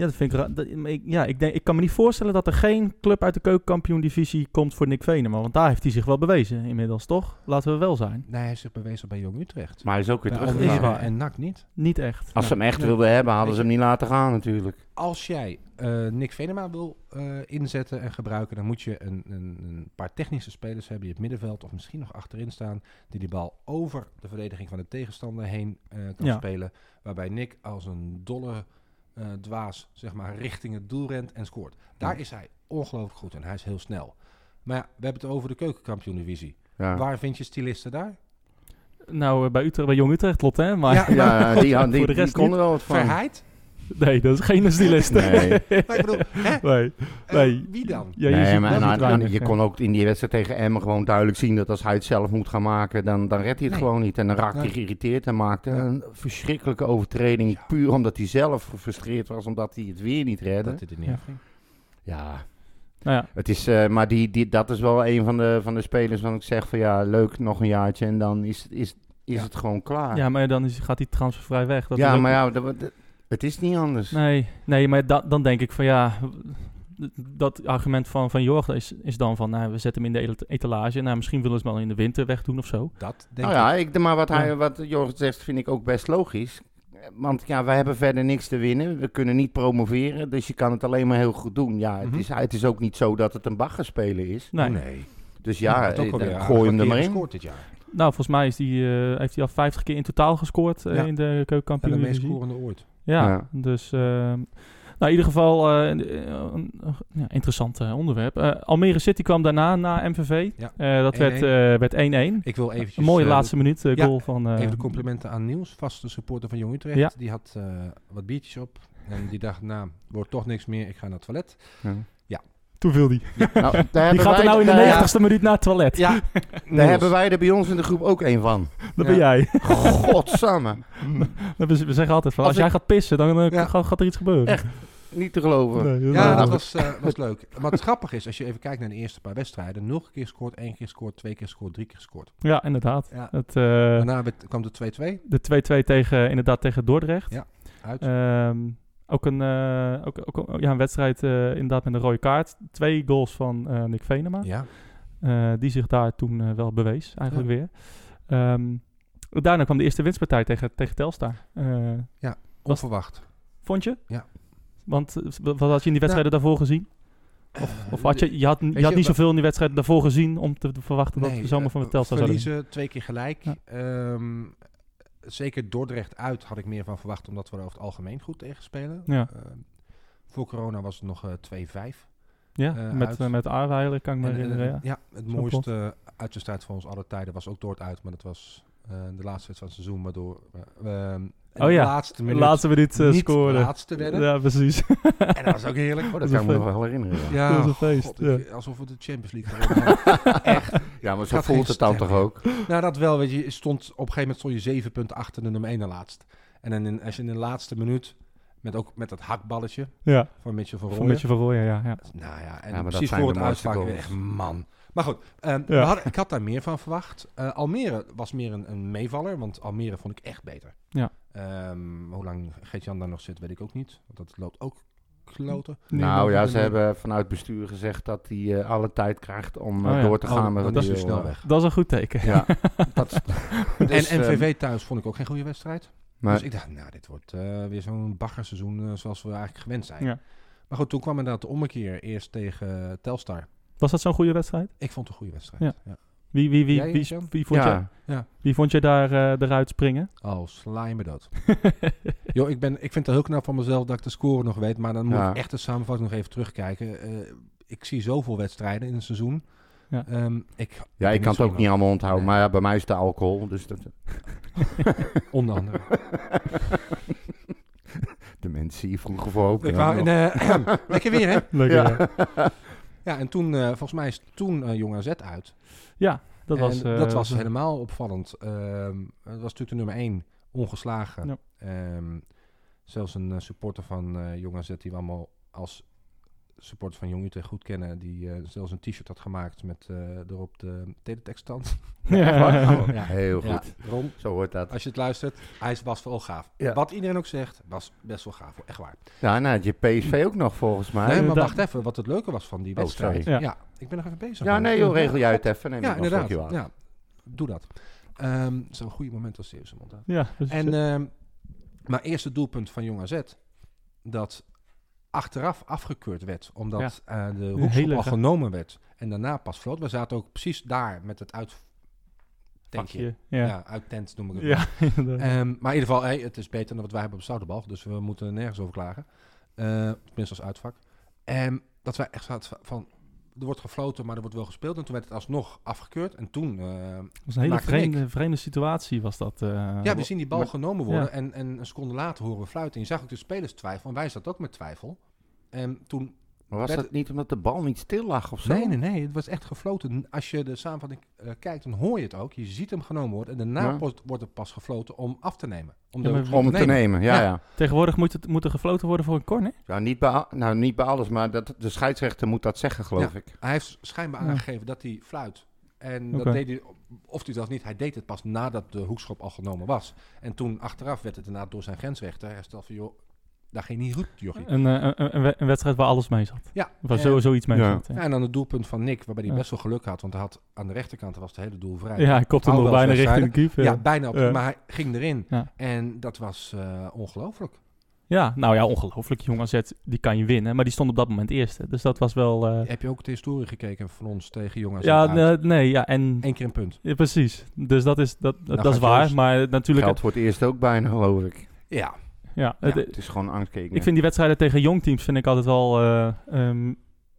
Ja, dat vind ik, dat, ik, ja, ik, denk, ik kan me niet voorstellen dat er geen club uit de keukenkampioen-divisie komt voor Nick Venema. Want daar heeft hij zich wel bewezen inmiddels, toch? Laten we wel zijn. Nee, hij heeft zich bewezen bij Jong Utrecht. Maar hij is ook weer teruggegaan. En NAC niet. Niet echt. Als ze hem echt Nee. wilden hebben, hadden ze hem niet laten gaan natuurlijk. Als jij eh, Nick Venema wil eh, inzetten en gebruiken, dan moet je een, een, een paar technische spelers hebben in het middenveld of misschien nog achterin staan, die die bal over de verdediging van de tegenstander heen eh, kan Ja. spelen. Waarbij Nick als een dolle eh, dwaas zeg maar, richting het doel rent en scoort. Daar is hij ongelooflijk goed en hij is heel snel. Maar ja, we hebben het over de keukenkampioen-divisie. Ja. Waar vind je stylisten daar? Nou, eh, bij, Utrecht, bij Jong Utrecht klopt, hè? Maar Ja, Ja, [LAUGHS] die, die, Voor de die rest kon niet. er wel wat van. Verheid? [LAUGHS] nee, dat is geen stylist. Nee. Maar ik bedoel, hè? nee. Eh, Nee. wie dan? Ja, je nee, ziet maar wel en- weinig, je kon ook in die wedstrijd tegen Emmen gewoon duidelijk zien dat als hij het zelf moet gaan maken, dan, dan redt hij het Nee. gewoon niet. En dan raakte Nee. hij geïrriteerd en maakte een verschrikkelijke overtreding. Puur omdat hij zelf gefrustreerd was, omdat hij het weer niet redde. Dat dit er niet Ja. afging. Ja, Nou ja, het is, eh, maar die, die, dat is wel een van de, van de spelers waarvan ik zeg van ja, leuk, nog een jaartje en dan is, is, is Ja. het gewoon klaar. ja, maar dan is, gaat hij transfervrij weg. Dat Ja, ook- maar ja, dat, dat- het is niet anders. Nee, nee maar da- dan denk ik van ja... Dat argument van, van Jorg is, is dan van, nou, we zetten hem in de et- etalage. Nou, misschien willen ze hem wel in de winter wegdoen of zo. Dat denk Nou ja, ik. ik, maar wat, hij, Ja. wat Jorg zegt vind ik ook best logisch. Want ja, wij hebben verder niks te winnen. We kunnen niet promoveren, dus je kan het alleen maar heel goed doen. Ja, het, Mhm. is, het is ook niet zo dat het een baggerspelen is. Nee. nee. Dus ja, heeft ook eh, dan gooi hem er maar in. gescoord dit jaar. Nou, volgens mij is die, eh, heeft hij al 50 keer in totaal gescoord eh, Ja. in de En de keukenkampioen. meest scorende ooit. Ja, Ja. dus ehm, nou, in ieder geval eh, een, ja, interessant eh, onderwerp. Eh, Almere City kwam daarna, na MVV. Ja. Eh, dat 1-1. werd, eh, werd 1-1. Ik wil eventjes... Een mooie eh, laatste minuut eh, ja, goal van... eh, Even de complimenten aan Niels, vaste supporter van Jong Utrecht. Ja. Die had eh, wat biertjes op. En die dacht, nou, wordt toch niks meer. Ik ga naar het toilet. Toen viel die. Nou, daar [LAUGHS] Die hebben gaat er wij nou in de 90ste minuut naar het toilet. Ja, [LAUGHS] Daar hebben wij er bij ons in de groep ook een van. Dat ben jij. Godsamme. [LAUGHS] We, zeggen altijd van, Als als, jij gaat pissen, dan eh, Ja. gaat, er iets gebeuren. Echt. niet te geloven. Nee, ja, dat was, uh, was leuk. Maar het grappige is, als je even kijkt naar de eerste paar wedstrijden, nul keer gescoord, één keer gescoord, twee keer gescoord, drie keer gescoord. Ja, inderdaad. Ja. Het, uh, Daarna kwam de 2-2. De 2-2 tegen, inderdaad tegen Dordrecht. Ja, uit. Um, ook een, uh, ook, ook, ja, een wedstrijd inderdaad met een rode kaart. Twee goals van Nick Venema. Ja. die zich daar toen wel bewees, eigenlijk ja. weer. Um, daarna kwam de eerste winstpartij tegen, tegen Telstar. ja, onverwacht. Vond je? Ja. Want wat had je in die wedstrijden nou, daarvoor gezien? Of, of, had je, je had, je had niet zoveel in die wedstrijden daarvoor gezien om te verwachten dat de zomer van de Telstar zou verliezen, twee keer gelijk. Ja. Um, zeker Dordrecht uit had ik meer van verwacht, omdat we er over het algemeen goed tegen spelen. Ja. Uh, voor corona was het nog uh, 2-5. Ja, uh, met, met kan ik me en, herinneren. Ja, het mooiste uitwedstrijd van ons alle tijden was ook Dort uit, maar dat was de laatste wedstrijd van het seizoen, waardoor we oh ja, laatste minuut, laatste minuut uh, niet scoren. laatste werden. Ja, precies. en dat was ook heerlijk. Oh, dat, dat kan ik me nog wel herinneren. Ja, ja dat was een feest. God, ja. ik, alsof we de Champions League hadden. [LAUGHS] Echt. Ja, maar zo voelt het dan toch ook? Nou, dat wel. Weet je, je stond, op een gegeven moment stond je zeven punten achter de nummer 1 na laatst. En dan in, als je in de laatste minuut, met ook met dat hakballetje ja. van Mitchell van Rooyen. Van Mitchell van Rooyen, ja. ja. Nou ja, en ja, precies voor het weer echt man. Maar goed, um, ja. had, ik had daar meer van verwacht. Uh, Almere was meer een, een, meevaller, want Almere vond ik echt beter. Ja. Um, hoe lang Geert-Jan daar nog zit, weet ik ook niet. Want dat loopt ook kloten. Nee, nou ja, ze hebben vanuit bestuur gezegd dat hij uh, alle tijd krijgt om uh, oh, ja. door te gaan oh, met dat is hij snel weg. Dat is een goed teken. Ja. [LAUGHS] dat, dus, en MVV um, thuis vond ik ook geen goede wedstrijd. Maar, dus ik dacht, nou, dit wordt uh, weer zo'n baggerseizoen uh, zoals we eigenlijk gewend zijn. Ja. Maar goed, toen kwam inderdaad de ommekeer eerst tegen Telstar. Was dat zo'n goede wedstrijd? Ik vond het een goede wedstrijd, ja. ja. Wie, wie, wie, Jij, wie, vond ja. je, ja. wie vond je daar uh, eruit springen? Oh, sla je me dood. [LAUGHS] Yo, ik, ben, ik vind het heel knap van mezelf dat ik de score nog weet. Maar dan moet Ja. ik echt de samenvatting nog even terugkijken. Eh, ik zie zoveel wedstrijden in een seizoen. Ja. Ehm, ik, ja, ik kan het ook niet allemaal onthouden, Nee. maar ja, bij mij is het de alcohol. Dus dat, [LAUGHS] Onder andere. [LAUGHS] de mensen die vroeger voor ook. Ik wou, en, [CLEARS THROAT] lekker weer, hè? Leuk, Ja. Ja. En toen, eh, volgens mij is toen eh, Jong AZ uit. Ja, dat En was... eh, dat was [LAUGHS] helemaal opvallend. Ehm, het was natuurlijk de nummer 1, ongeslagen. Ja. Ehm, zelfs een supporter van Jong AZ, die we allemaal als supporter van Jong Utrecht goed kennen, die eh, zelfs een t-shirt had gemaakt met eh, erop de teletekststand. [LAUGHS] Ja. [LAUGHS] Oh, ja. [LAUGHS] Heel Ja, goed. Ron, Zo hoort dat. als je het luistert, hij was wel gaaf. Ja. Wat iedereen ook zegt, was best wel gaaf. Echt waar. Ja, nou, had je PSV ook nog volgens mij. nee, maar wacht even. Wat het leuke was van die Oh, wedstrijd. Ja. ja. ik ben nog even bezig. Ja, nee joh, regel jij het even. Neem Ja, ik nog een inderdaad. Ja, doe dat. Ehm Zo'n goede moment als Zeeuwse mond. uit. ja, dus, En, ehm maar eerste doelpunt van Jong AZ, dat achteraf afgekeurd werd, omdat eh, de hoekschop al genomen werd en daarna pas floot. We zaten ook precies daar met het uit... vakje. Ja. Ja, uittent noem ik het ja. [LAUGHS] Ehm, maar in ieder geval, hey, het is beter dan wat wij hebben op Zoudenbal, dus we moeten nergens over klagen. Eh, tenminste als uitvak. En dat wij echt zaten van, er wordt gefloten, maar er wordt wel gespeeld. En toen werd het alsnog afgekeurd. En toen... eh, Het was een hele vreemde, vreemde situatie was dat. eh, ja, we zien die bal maar- genomen worden ja. en, en een seconde later horen we fluiten. En je zag ook de spelers twijfelen, en wij zaten ook met twijfel. En toen... Maar was werd- dat niet omdat de bal niet stil lag of zo? Nee, nee, nee, het was echt gefloten. Als je de samenvatting eh, kijkt, dan hoor je het ook. Je ziet hem genomen worden. En daarna Ja. wordt, wordt het pas gefloten om af te nemen. Om Ja, de Om te nemen, ja, Ja. ja. Tegenwoordig moet, het, moet er gefloten worden voor een corner. ja niet, bij, nou, niet bij alles, maar dat, de scheidsrechter moet dat zeggen, geloof ik. Hij heeft schijnbaar Ja. aangegeven dat hij fluit. En dat deed hij, of hij dat niet, hij deed het pas nadat de hoekschop al genomen was. En toen achteraf werd het inderdaad door zijn grensrechter hersteld van, joh, daar ging niet goed, jochie. Een, eh, een, een, een wedstrijd waar alles mee zat. Ja, Waar en- sowieso iets mee Ja. zat. Ja, Ja, en dan het doelpunt van Nick, waarbij hij Ja. best wel geluk had. Want hij had aan de rechterkant was het hele doel vrij. ja hij kopte nog wel bijna richting de keeper. Ja, bijna op, Ja. maar hij ging erin. Ja. En dat was eh, ongelooflijk. Ja, nou ja, ongelooflijk. Jong AZ, die kan je winnen. Maar die stond op dat moment eerste. Dus dat was wel... eh, Heb je ook de historie gekeken van ons tegen jongens? ja, eh, nee, ja, en... Eén keer een punt. Ja, precies. Dus dat is, dat, dat gaat is waar. Maar natuurlijk... Geldt voor het eerst ook bijna, geloof ik. Ja, ja, Ja. het- Het is gewoon angstkeken. ik vind die wedstrijden tegen jongteams vind ik altijd wel... eh, ehm,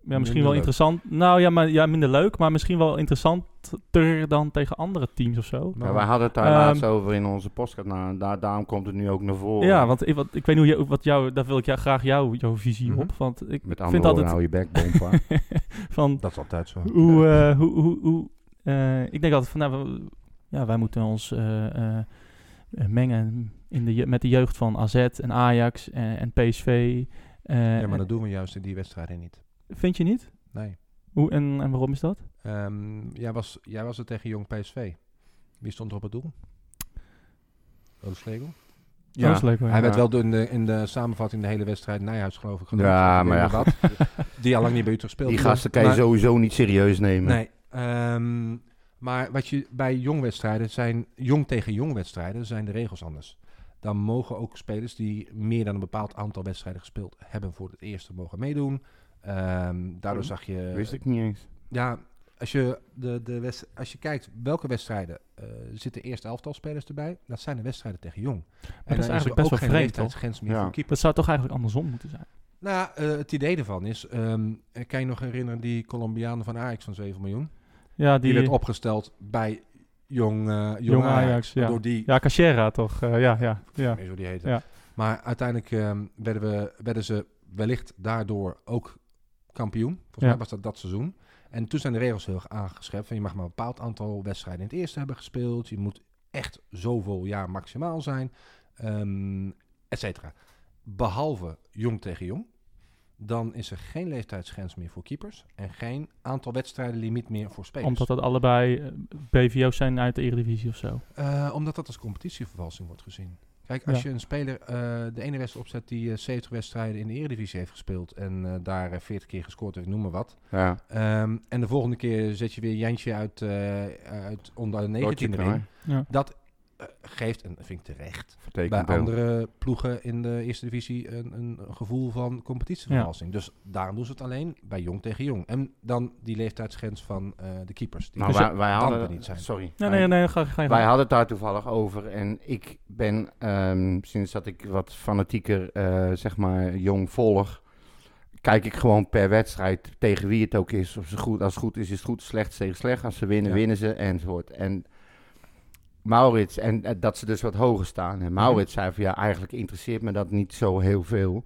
ja, misschien Minder wel leuk. interessant. Nou ja, maar, ja, minder leuk. Maar misschien wel interessanter dan tegen andere teams of zo. Ja, wij hadden het daar Ehm, laatst over in onze podcast. Nou, daar, daarom komt het nu ook naar voren. Ja, want ik, wat, ik weet niet hoe je, wat jou, daar wil ik jou, graag jou, jouw visie Mhm. op. Want ik Met vind altijd hou je bek, [LAUGHS] van dat is altijd zo. hoe, eh, hoe, hoe, hoe eh, ik denk altijd van, nou, ja, wij moeten ons mengen in de, met de jeugd van AZ en Ajax en, en PSV ja, maar dat doen we juist in die wedstrijden niet. Vind je niet? Nee. Hoe en, en waarom is dat? Um, jij, was, jij was er tegen Jong PSV. Wie stond er op het doel? Ooslegel? Ja, ja. hij werd wel in de, in de samenvatting de hele wedstrijd Nijhuis geloof ik genoemd. Ja, maar ja. die al lang niet bij Utrecht speelt. Die gasten kan je sowieso niet serieus nemen. Nee. Um, maar wat je bij jongwedstrijden zijn, jong tegen jong wedstrijden, zijn de regels anders. Dan mogen ook spelers die meer dan een bepaald aantal wedstrijden gespeeld hebben voor het eerste mogen meedoen. Um, daardoor hm. zag je. Wist ik niet eens. Ja, als je, de, de als je kijkt welke wedstrijden uh, zitten eerste elftal spelers erbij, dat zijn de wedstrijden tegen jong. Maar en dat is eigenlijk best wel vreemd, toch? Meer ja. Dat zou toch eigenlijk andersom moeten zijn? Nou, uh, het idee ervan is, um, kan je nog herinneren die Colombianen van Ajax van 7 miljoen? Ja, die, die werd opgesteld bij Jong, uh, Jong, Ajax. ja. Door die, ja, Cachera toch? Uh, ja, ja. ja. Zo die heette. Ja. Maar uiteindelijk um, werden, we, werden ze wellicht daardoor ook kampioen. Volgens mij was dat dat seizoen. En toen zijn de regels heel erg aangescherpt. Van je mag maar een bepaald aantal wedstrijden in het eerste hebben gespeeld. Je moet echt zoveel jaar maximaal zijn. Um, et cetera. Behalve jong tegen jong. Dan is er geen leeftijdsgrens meer voor keepers. En geen aantal wedstrijden limiet meer voor spelers. Omdat dat allebei eh, BVO's zijn uit de Eredivisie of zo? Uh, omdat dat als competitievervalsing wordt gezien. Kijk, als je een speler uh, de ene wedstrijd opzet die uh, 70 wedstrijden in de Eredivisie heeft gespeeld en uh, daar 40 keer gescoord heeft, noem maar wat. Ja. Um, en de volgende keer zet je weer Jantje uit, uit onder de 19 erin. Ja. Dat geeft, en dat vind ik terecht, bij andere ploegen in de eerste divisie een, een gevoel van competitievervalsing. Ja. Dus daarom doen ze het alleen bij jong tegen jong. En dan die leeftijdsgrens van uh, de keepers. Die nou, wij, wij hadden, niet zijn. Sorry. Nee, nee, nee, ga, ga je wij hadden het daar toevallig over. En ik ben, um, sinds dat ik wat fanatieker, uh, zeg maar, jong volg, kijk ik gewoon per wedstrijd tegen wie het ook is. Of ze goed, als het goed is, is het goed. Slecht tegen slecht. Als ze winnen, ja. winnen ze. Enzovoort. En Maurits, en uh, dat ze dus wat hoger staan. En Maurits zei van ja, eigenlijk interesseert me dat niet zo heel veel.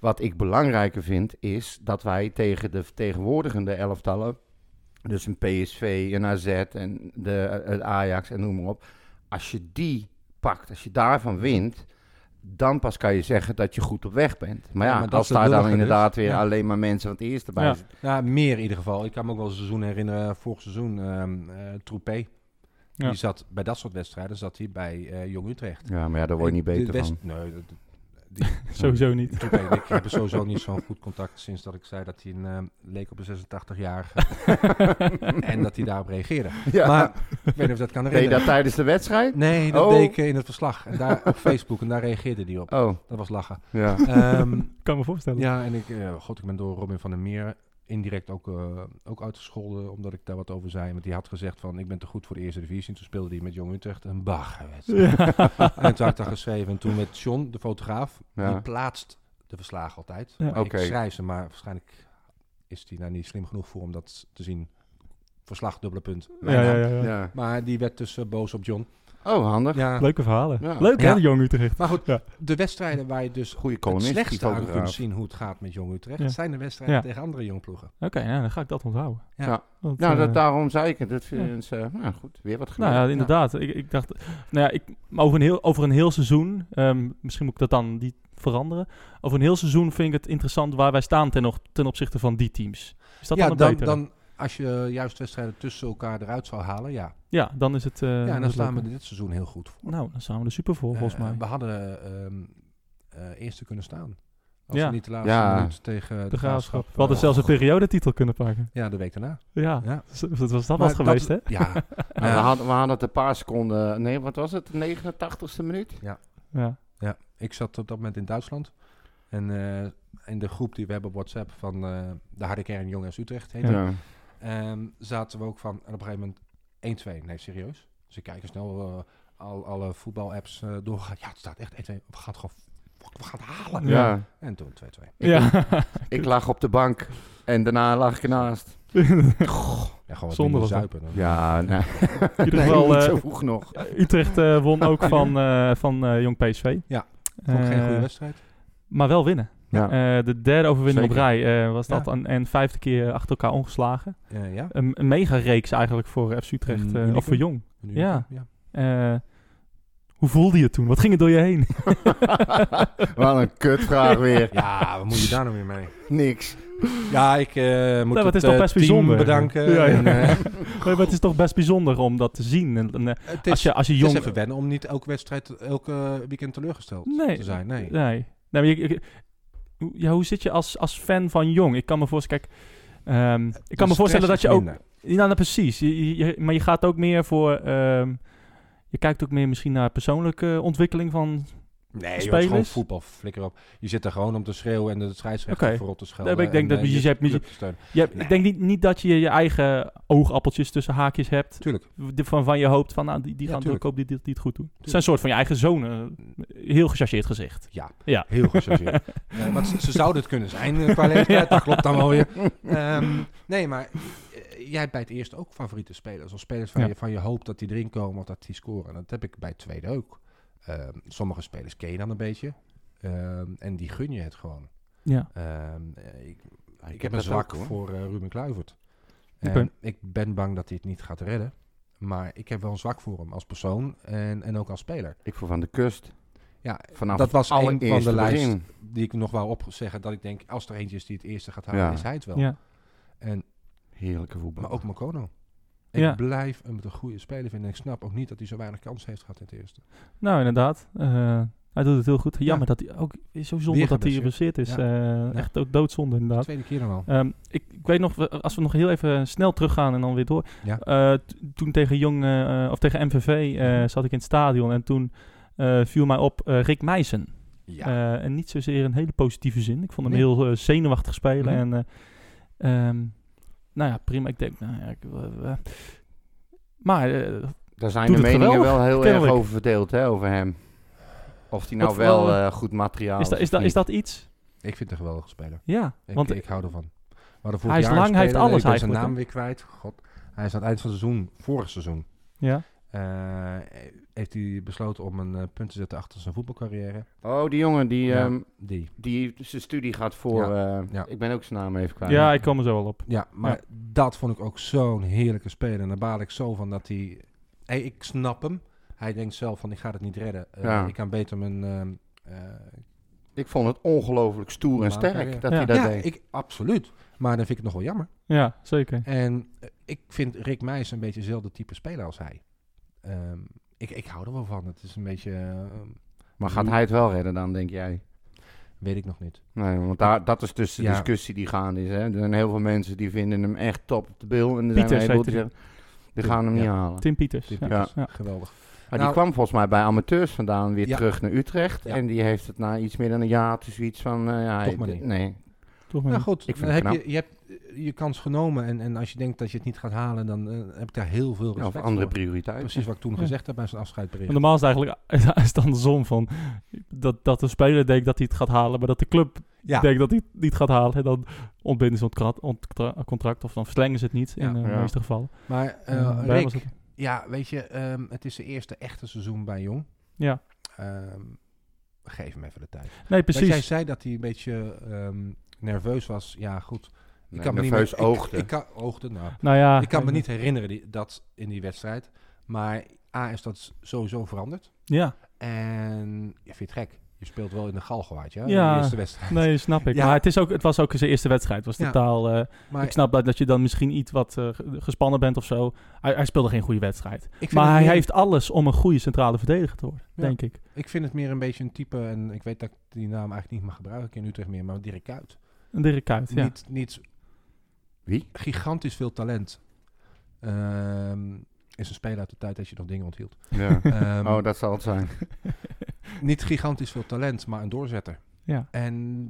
Wat ik belangrijker vind, is dat wij tegen de vertegenwoordigende elftallen, dus een PSV, een AZ en de, uh, Ajax en noem maar op. Als je die pakt, als je daarvan wint, dan pas kan je zeggen dat je goed op weg bent. Maar ja, ja maar als daar dan inderdaad dus. weer ja. alleen maar mensen van het eerste bij ja. zitten. Ja, meer in ieder geval. Ik kan me ook wel een seizoen herinneren, vorig seizoen, um, uh, Troepé. Die zat bij dat soort wedstrijden zat hij bij uh, Jong Utrecht. Ja, maar ja, daar word je niet beter West, van. Nee, die, [LAUGHS] sowieso niet. Ik, ik, heb sowieso niet zo'n goed contact sinds dat ik zei dat hij een, uh, leek op een 86-jarige. [LAUGHS] en dat hij daarop reageerde. Ja. Maar ik weet niet of dat kan herinneren. [LAUGHS] Deed dat tijdens de wedstrijd? Nee, dat oh. deed ik in het verslag. En daar, op Facebook. En daar reageerde hij op. Oh. Dat was lachen. Ja. Um, kan me voorstellen. Ja, en ik, uh, god, ik ben door Robin van der Meer indirect ook, uh, ook uitgescholden, omdat ik daar wat over zei. Want die had gezegd van, ik ben te goed voor de eerste divisie. En toen speelde hij met Jong Utrecht een bagger. Ja. [LAUGHS] en toen had ik daar geschreven. En toen met John, de fotograaf, ja. die plaatst de verslagen altijd. Ja. Okay. Ik schrijf ze, maar waarschijnlijk is die nou niet slim genoeg voor om dat te zien. Verslag, dubbele punt. Ja, ja, ja, Maar die werd dus uh, boos op John. Oh, handig. Ja. Leuke verhalen. Ja. Leuk hè, Jong Utrecht. Maar goed, de wedstrijden waar je dus Goeie het slechtste aan kunt zien hoe het gaat met Jong Utrecht, zijn de wedstrijden tegen andere jongploegen. Oké, okay, nou, dan ga ik dat onthouden. Ja, Want, nou, dat, uh, daarom zei ik het. Dat vind uh, nou goed, weer wat geleerd. Nou ja, inderdaad. Ik, ik dacht, nou ja, ik, over, een heel, over een heel seizoen, um, misschien moet ik dat dan niet veranderen. Over een heel seizoen vind ik het interessant waar wij staan ten, ten opzichte van die teams. Is dat ja, dan, dan, beter? dan als je juist wedstrijden tussen elkaar eruit zou halen, ja. Ja, dan is het... Uh, ja, dan staan we dit seizoen heel goed voor. Nou, dan staan we er super voor, volgens uh, mij. We hadden um, uh, eerste kunnen staan. Als ja. we niet de laatste ja. minuut tegen de, de graafschap. We hadden zelfs een periodetitel kunnen pakken. Ja, de week daarna. Ja, ja. [LAUGHS] dat was dat wat geweest, hè? Ja. [LAUGHS] we, hadden, we hadden het een paar seconden... Nee, wat was het? 89ste minuut? Ja. Ja. ja. Ik zat op dat moment in Duitsland. En in de groep die we hebben op WhatsApp van de harde kern Jong Utrecht heet ja. Um, zaten we ook van, en op een gegeven moment 1-2. Nee, serieus. Dus ik kijk snel uh, al, alle voetbalapps uh, doorgaan. Ja, het staat echt 1-2. We gaan het gewoon we gaan het halen. Ja. En toen 2-2. Ja. Ik, ik lag op de bank en daarna lag ik ernaast. [LAUGHS] Goh, ja, gewoon Zonder zuipen. Dan. Ja, nee. In ieder geval, nee, zo vroeg nog. Utrecht uh, won ook van, uh, van uh, Jong PSV. Ja, vond geen goede wedstrijd. Maar wel winnen. Ja. Uh, de derde overwinning Zeker. op rij uh, was dat. Ja. En, en, vijfde keer achter elkaar ongeslagen. Uh, ja. Een, een mega reeks eigenlijk voor FC Utrecht. of voor Jong. Ja. ja. Hoe voelde je toen? Wat ging er door je heen? [LAUGHS] [LAUGHS] Wat een kutvraag weer. Ja, wat moet je daar nou weer mee? Niks. Ja, ik uh, moet nee, het, is toch best bijzonder. bedanken. Ja, ja. En, [LAUGHS] uh, het is toch best bijzonder om dat te zien. En, en, het is, als je, als je jong... even wennen om niet elke wedstrijd, elke weekend teleurgesteld nee, te zijn. Nee, nee. nee maar je, je, ja, hoe zit je als, als fan van jong? Ik kan me voorstellen, kijk, um, ik kan me voorstellen dat je ook... Ja, nou, precies. Je, je, maar je gaat ook meer voor... Um, je kijkt ook meer misschien naar persoonlijke ontwikkeling van Nee, spelers? gewoon voetbal, flikker op. Je zit er gewoon om te schreeuwen en de scheidsrechter okay. voorop te schelden. Nee, ik denk en, dat uh, je, je, hebt, je, je hebt, nee. Ik denk niet, niet dat je je eigen oogappeltjes tussen haakjes hebt. Tuurlijk. Van, van je hoopt van, nou, die, die Ja, gaan ook die, die, die het goed doen. Het is een soort van je eigen zonen. Heel gechargeerd gezegd. Ja, ja. heel gechargeerd. [LAUGHS] uh, maar ze, ze zouden het kunnen zijn uh, qua leeftijd. Dat klopt dan wel weer. Um, nee, maar jij hebt bij het eerste ook favoriete spelers. Of spelers van, Ja. je, van je hoopt dat die erin komen of dat die scoren. Dat heb ik bij het tweede ook. Um, sommige spelers ken je dan een beetje. Um, en die gun je het gewoon. Ja. Um, ik, ik, heb heb een zwak ook, voor uh, Ruben Kluivert. En Oké. Ik ben bang dat hij het niet gaat redden. Maar ik heb wel een zwak voor hem als persoon en, en ook als speler. Ik voor Van de Kust. Ja, Vanaf dat was een van de lijst begin. die ik nog wou opzeggen. Dat ik denk, als er eentje is die het eerste gaat halen, Ja. is hij het wel. Ja. En, Heerlijke voetbal. maar ook Makono. Ik Ja. blijf hem een goede speler vinden. En ik snap ook niet dat hij zo weinig kans heeft gehad in het eerste. Nou, inderdaad. Uh, hij doet het heel goed. Jammer dat hij ook... Is zo zonde dat hij geblesseerd. is. Uh, Echt ook doodzonde, inderdaad. Tweede keer dan al. Um, ik, ik, weet nog, als we nog heel even snel teruggaan en dan weer door. Ja. Uh, toen tegen Jong, of tegen MVV zat ik in het stadion en toen viel mij op Rick Meijsen. Ja. en niet zozeer in een hele positieve zin. Ik vond hem Nee. heel zenuwachtig spelen. Mhm. En um, nou ja, prima. Ik denk, nou ja, ik, maar Daar zijn doet de meningen geweldig, wel heel kennelijk. erg over verdeeld, hè, over hem. Of hij nou wel uh, goed materiaal is, da, is. is, da, is dat iets? Ik vind het een geweldige speler. Ja, Ik, want ik hou ervan. Vorig Hij is lang, een hij heeft alles Ik ben zijn naam weer kwijt. God. Hij is aan het eind van het seizoen, vorig seizoen, ja. Eh, heeft hij besloten om een uh, punt te zetten achter zijn voetbalcarrière. Oh, die jongen die, Ja, ehm, die. die zijn studie gaat voor... Ja, eh, ja. Ik ben ook zijn naam even kwijt. ja, ik kom er zo wel op. Ja, maar Ja. dat vond ik ook zo'n heerlijke speler. En daar baal ik zo van dat hij... Hey, ik snap hem. Hij denkt zelf van, ik ga het niet redden. Uh, Ja. Ik kan beter mijn... Uh, uh, Ik vond het ongelooflijk stoer en sterk dat Ja. hij dat ja, deed. ik, absoluut. Maar dan vind ik het nog wel jammer. Ja, zeker. En uh, ik vind Rick Meijs een beetje hetzelfde type speler als hij. Um, ik, ik hou er wel van. Het is een beetje... Uh, maar gaat hij het wel redden dan, denk jij? Weet ik nog niet. Nee, want daar, dat is dus de Ja. discussie die gaande is. Hè. Er zijn heel veel mensen die vinden hem echt top op de bil. En er Pieters zijn die zeggen, die gaan hem Ja. niet halen. Tim Pieters. Tim ja. Pieters. Ja. Geweldig. Maar Nou- die kwam volgens mij bij amateurs vandaan weer Ja. terug naar Utrecht. Ja. En die heeft het na iets meer dan een jaar dus zoiets van... eh, ja, Toch maar niet. Nee, Toch wel. Nou goed, Ik vind heb je, je hebt je kans genomen. En, en als je denkt dat je het niet gaat halen, dan eh, heb ik daar heel veel ja, respect of andere voor. prioriteiten. Precies wat ik toen Ja. gezegd heb bij zijn afscheidbericht. Normaal is het eigenlijk [LAUGHS] is het andersom van dat, dat de speler denkt dat hij het gaat halen, maar dat de club Ja. denkt dat hij het niet gaat halen. En dan ontbinden ze het contract, ontra- contract of dan verlengen ze het niet Ja. in de Ja. meeste gevallen. Maar eh, Eh, Rick, het- ja, weet je, ehm, het is zijn eerste echte seizoen bij Jong. Ja, Ehm, geef hem even de tijd. nee, Dat jij precies. zei dat hij een beetje ehm, nerveus was. Ja, goed. Ik kan me niet meer, ik- oogde. Ik, kan, oogde, nou. Nou ja, ik kan me niet herinneren die, dat in die wedstrijd. Maar A is dat sowieso veranderd. Ja, En je vindt het gek. Je speelt wel in de Galgenwaard, ja? Ja. De eerste wedstrijd. nee, snap ik. Ja. Maar het, is ook, het was ook zijn eerste wedstrijd. Het was Ja. totaal... eh, Maar ik snap dat, dat je dan misschien iets wat eh, ge- gespannen bent of zo. Hij, hij speelde geen goede wedstrijd. ik vind Maar hij meer- heeft alles om een goede centrale verdediger te worden, Ja. denk ik. Ik vind het meer een beetje een type, en ik weet dat ik die naam eigenlijk niet mag gebruiken in Utrecht meer, maar Dirk Kuyt. Een Dirk Kuyt, ja. Niet, niet Wie? gigantisch veel talent. Ehm, is een speler uit de tijd dat je nog dingen onthield. Ja. Ehm, oh, dat zal het zijn. [LAUGHS] Niet gigantisch veel talent, maar een doorzetter. ja. En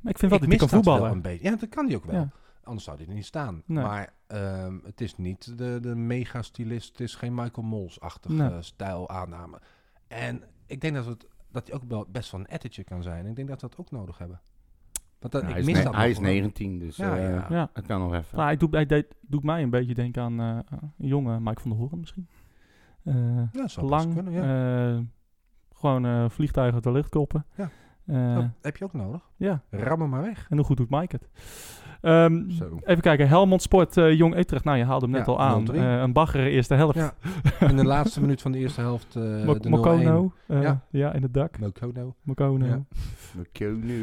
Maar ik vind wel ik dat hij kan voetballen. een beetje. Ja, dat kan hij ook wel. Ja. Anders zou hij er niet staan. Nee. Maar ehm, het is niet de, de mega-stylist. Het is geen Michael Mols-achtige Nee. stijl aanname. En ik denk dat, het, dat hij ook wel best van een attitude kan zijn. Ik denk dat we dat ook nodig hebben. Want dat, Ja, ik hij is, dat hij nog is wel. 19, dus Ja, eh, ja. Ja. het kan nog even. Nou, hij doet, hij deed- doet mij een beetje denken aan eh, een jonge Mike van der Hoorn misschien. Eh, Ja, zou best lang, kunnen, ja. eh, gewoon eh, vliegtuigen uit de lucht koppen. Ja. Eh, Dat heb je ook nodig. ja, Ram hem maar weg. en hoe goed doet Mike het? Um, even kijken, Helmond Sport, uh, Jong Utrecht. Nou, je haalde hem net al aan. Uh, een bagger eerste helft. Ja. [LAUGHS] In de laatste minuut van de eerste helft uh, Mo de Mokono. ja. ja, in het dak. Mokono. Mokono. Ja.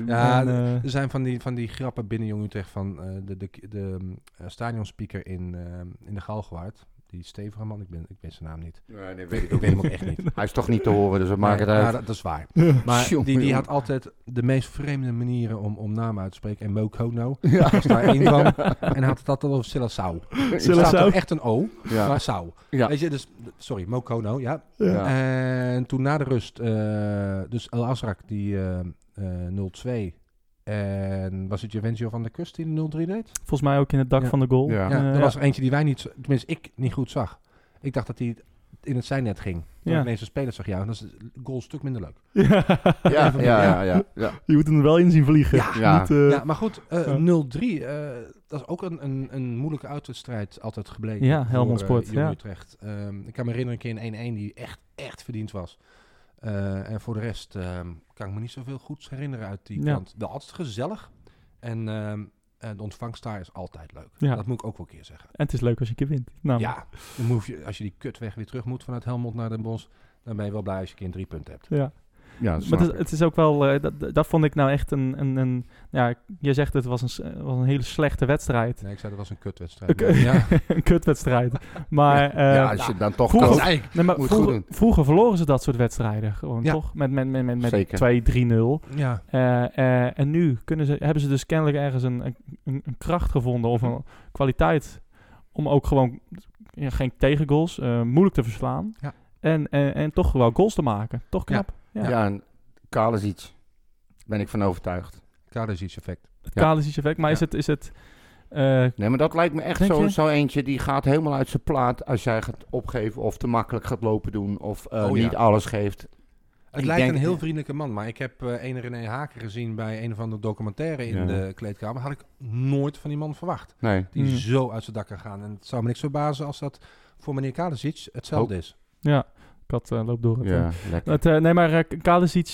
Ja er zijn van die, van die grappen binnen Jong Utrecht van de, de, de, de stadionspeaker in, in de Galgenwaard die stevige man, ik, ben, ik weet zijn naam niet. Nee, nee weet ik, ook weet hem ook echt niet. Hij is toch niet te horen, dus we maken het uit. Ja, dat, dat, is waar. [LAUGHS] maar die, die had altijd de meest vreemde manieren om, om namen uit te spreken. En Mokono [LAUGHS] ja. was daar één [LAUGHS] van. En hij had het altijd over Silasau. Er staat echt een O, ja. maar Sau. Ja. Weet je, dus, sorry, Mokono, ja. ja. En toen na de rust, uh, dus El Azrak, die uh, uh, 0-2 en was het Juventio van de Kust die de 0-3 deed? Volgens mij ook in het dak van de goal. Ja, er was er eentje die wij niet, tenminste ik niet goed zag. Ik dacht dat hij in het zijnet ging. Toen ja. ineens spelers zag, ja, dan is het goal een stuk minder leuk. [LAUGHS] Ja, ja, ja, ja, ja, Je moet hem er wel in zien vliegen. Ja, ja. uh, ja maar goed, uh, 0-3, uh, dat is ook een, een, een moeilijke uitwedstrijd altijd gebleken. Ja, Helmond Sport. ja. Utrecht. Um, ik kan me herinneren een keer een 1-1 die echt, echt verdiend was. Uh, en voor de rest um, kan ik me niet zoveel goeds herinneren uit die ja. kant. De altijd gezellig. En um, de ontvangst daar is altijd leuk. Ja. Dat moet ik ook wel een keer zeggen. En het is leuk als je een keer wint. Ja, dan moet je, als je die kutweg weer terug moet vanuit Helmond naar Den Bosch, dan ben je wel blij als je een keer een drie punten hebt. Ja. Ja, maar het is, het is, ook wel, uh, dat, dat vond ik nou echt een, een, een ja, je zegt het was een, was een hele slechte wedstrijd. Nee, ik zei dat was een kutwedstrijd. Een, ja. [LAUGHS] een kutwedstrijd. Maar, ja, uh, ja, als je dan toch vroeger, nee, maar vroeger, vroeger, verloren ze dat soort wedstrijden gewoon, ja. toch? Met, met, met, met, met 2-3-0. Ja. Uh, en nu kunnen ze, hebben ze dus kennelijk ergens een, een, een kracht gevonden of een kwaliteit om ook gewoon geen tegengoals, moeilijk te verslaan. Ja. En, en, en toch wel goals te maken. Toch knap. Ja, ja en Kalesic. Ben ik van overtuigd. Kalesic effect. Het ja. effect. Maar is het... Is het uh, nee, maar dat lijkt me echt zo, zo eentje die gaat helemaal uit zijn plaat als jij gaat opgeven of te makkelijk gaat lopen doen of uh, oh, niet ja. alles geeft. Het ik lijkt een heel vriendelijke man, maar ik heb uh, een René Haken gezien bij een of andere documentaire in ja. de kleedkamer. Had ik nooit van die man verwacht. Nee. Die mm. zo uit zijn dak kan gaan. En het zou me niks verbazen als dat voor meneer Kalesic hetzelfde is. Ja, Kat uh, loopt door. Het, ja, lekker. Het, uh, nee, maar uh, Kalisic,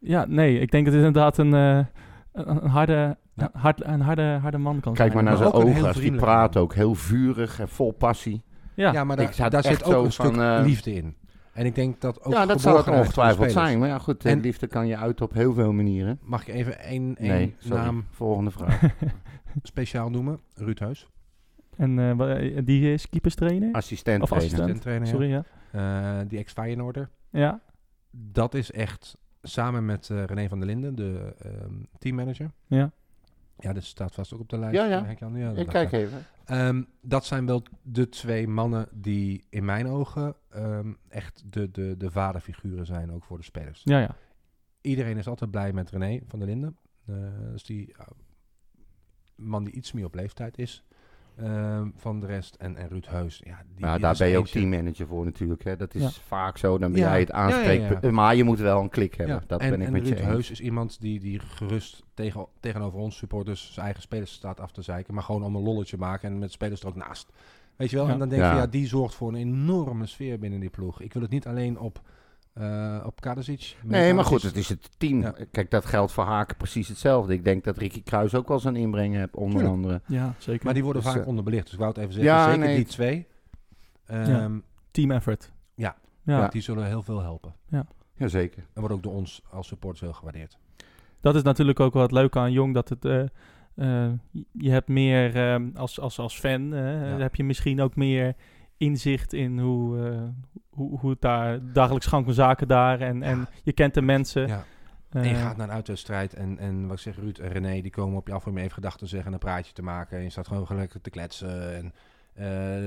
ja, nee, ik denk dat het inderdaad een, een, een harde, ja. hard, een harde, harde man kan Kijk zijn. maar naar zijn ogen, als hij praat ook heel vurig en vol passie. Ja, ja maar daar, daar zit ook een stuk liefde in. En ik denk dat ook Ja, dat zal het ongetwijfeld zijn. Maar ja, goed, en liefde kan je uit op heel veel manieren. Mag je even één, één nee, naam... volgende vraag. [LAUGHS] speciaal noemen? Ruud Huis. En die is keeperstrainer? Assistent Of assistent trainer, Sorry, ja. Uh, die ex-Feyenoorder. Ja. Dat is echt samen met uh, René van der Linden, de um, teammanager. Ja. Ja, dat staat vast ook op de lijst. Ja, ja. ja Ik kijk even. Um, dat zijn wel de twee mannen die in mijn ogen um, echt de, de, de vaderfiguren zijn, ook voor de spelers. Ja, ja. Iedereen is altijd blij met René van der Linden. Uh, dus die uh, man die iets meer op leeftijd is. Um, van de rest. En, en Ruud Heus. Ja, die, maar daar ben je ook teammanager voor natuurlijk. Hè. Dat is ja. vaak zo. Dan ben jij het aanspreekpunt. Maar je moet wel een klik hebben. Dat en, ben ik en met Ruud je Heus is iemand die, die gerust tegen, tegenover ons supporters zijn eigen spelers staat af te zeiken. Maar gewoon om een lolletje maken en met spelers er ook naast. Weet je wel? En dan denk je, ja, die zorgt voor een enorme sfeer binnen die ploeg. Ik wil het niet alleen op uh, op Kadesic. Nee, maar goed, het is het team. Ja. Kijk, dat geldt voor Haken precies hetzelfde. Ik denk dat Ricky Kruis ook wel zijn inbreng heeft, onder Tuurlijk. andere. Ja, zeker. Maar die worden dus, vaak uh, onderbelicht. Dus ik wou het even zeggen, ja, zeker nee. die twee. Um, ja. Team effort. Ja. ja, die zullen heel veel helpen. Ja. Jazeker. En wordt ook door ons als supporters heel gewaardeerd. Dat is natuurlijk ook wel het leuke aan Jong, dat het... Uh, uh, je hebt meer, uh, als, als, als fan, ja. heb je misschien ook meer inzicht in hoe, uh, hoe, hoe het daar dagelijks gang van zaken daar en, ja. en je kent de mensen. Ja. Uh, en je gaat naar een uitwedstrijd en, en wat ik zeg, Ruud en René, die komen op je af om je even gedachten te zeggen en een praatje te maken. En je staat gewoon lekker te kletsen. En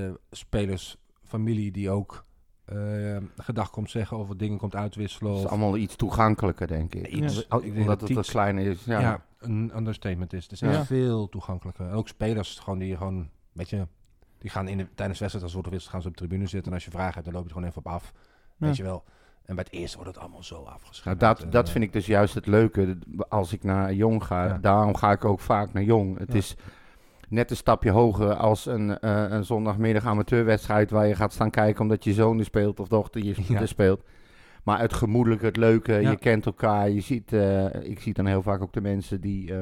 uh, spelers, familie die ook uh, gedag komt zeggen of dingen komt uitwisselen. Het is allemaal iets toegankelijker, denk ik. Iets, ja, ik omdat het wat kleiner is. Ja. ja. een understatement is. Het is ja. veel toegankelijker. En ook spelers gewoon die gewoon, weet je, die gaan in de, tijdens de wedstrijd als wordt wissel gaan ze op de tribune zitten. En als je vragen hebt, dan loop je er gewoon even op af. Ja. Weet je wel. En bij het eerste wordt het allemaal zo afgeschreven. Nou, dat, dat vind ik dus juist het leuke als ik naar Jong ga. Ja. Daarom ga ik ook vaak naar Jong. Het ja. is net een stapje hoger als een, uh, een zondagmiddag amateurwedstrijd... waar je gaat staan kijken omdat je zoon er speelt of dochter je ja. speelt. Maar het gemoedelijke, het leuke, je kent elkaar. Je ziet, uh, ik zie dan heel vaak ook de mensen die... Uh,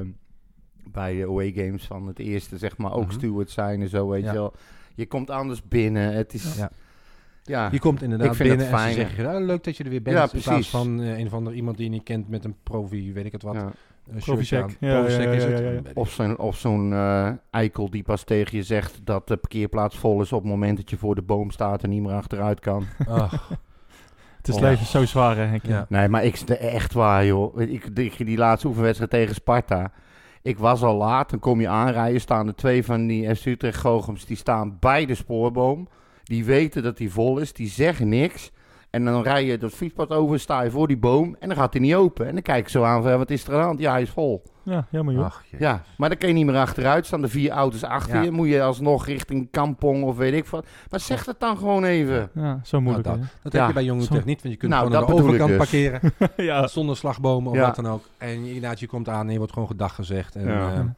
bij de away games van het eerste, zeg maar, ook Mhm. steward zijn en zo, weet Ja. je wel. Je komt anders binnen. Het is... Ja. Ja. Je komt inderdaad Ik vind binnen het en ze fijn. zeggen, ja, leuk dat je er weer bent. Ja, in plaats precies. van eh, een of ander iemand die je niet kent met een profi, weet ik het wat. ja. Een Profi shirtje check. aan. Ja, Profi ja, check ja, is ja, het. ja, ja. Weet ik. Of zo'n, of zo'n eh, eikel die pas tegen je zegt dat de parkeerplaats vol is op het moment dat je voor de boom staat en niet meer achteruit kan. [LAUGHS] Ach, Het is Oh. leven zo zwaar, hè, Henk. ja. Nee, maar ik, de- echt waar, joh. Ik, ik, die laatste oefenwedstrijd tegen Sparta. Ik was al laat, dan kom je aanrijden, staan er twee van die Goochems, die staan bij de spoorboom. Die weten dat die vol is, die zeggen niks. En dan rij je dat fietspad over, sta je voor die boom en dan gaat hij niet open. En dan kijk ik zo aan van, wat is er aan de hand? Ja, hij is vol. Ja, jammer joh. Ach. Ja, maar dan kan je niet meer achteruit staan. De vier auto's achter Ja. je. Moet je alsnog richting Kampong of weet ik wat. Maar zeg het dan gewoon even. Ja, zo moeilijk. Nou, hè. Dat Ja, heb je bij Jong zo- Utrecht niet, want je kunt Nou, gewoon aan dat de overkant dus. parkeren. [LAUGHS] ja. Zonder slagbomen of Ja. wat dan ook. En inderdaad, je komt aan en je wordt gewoon gedag gezegd. En Ja.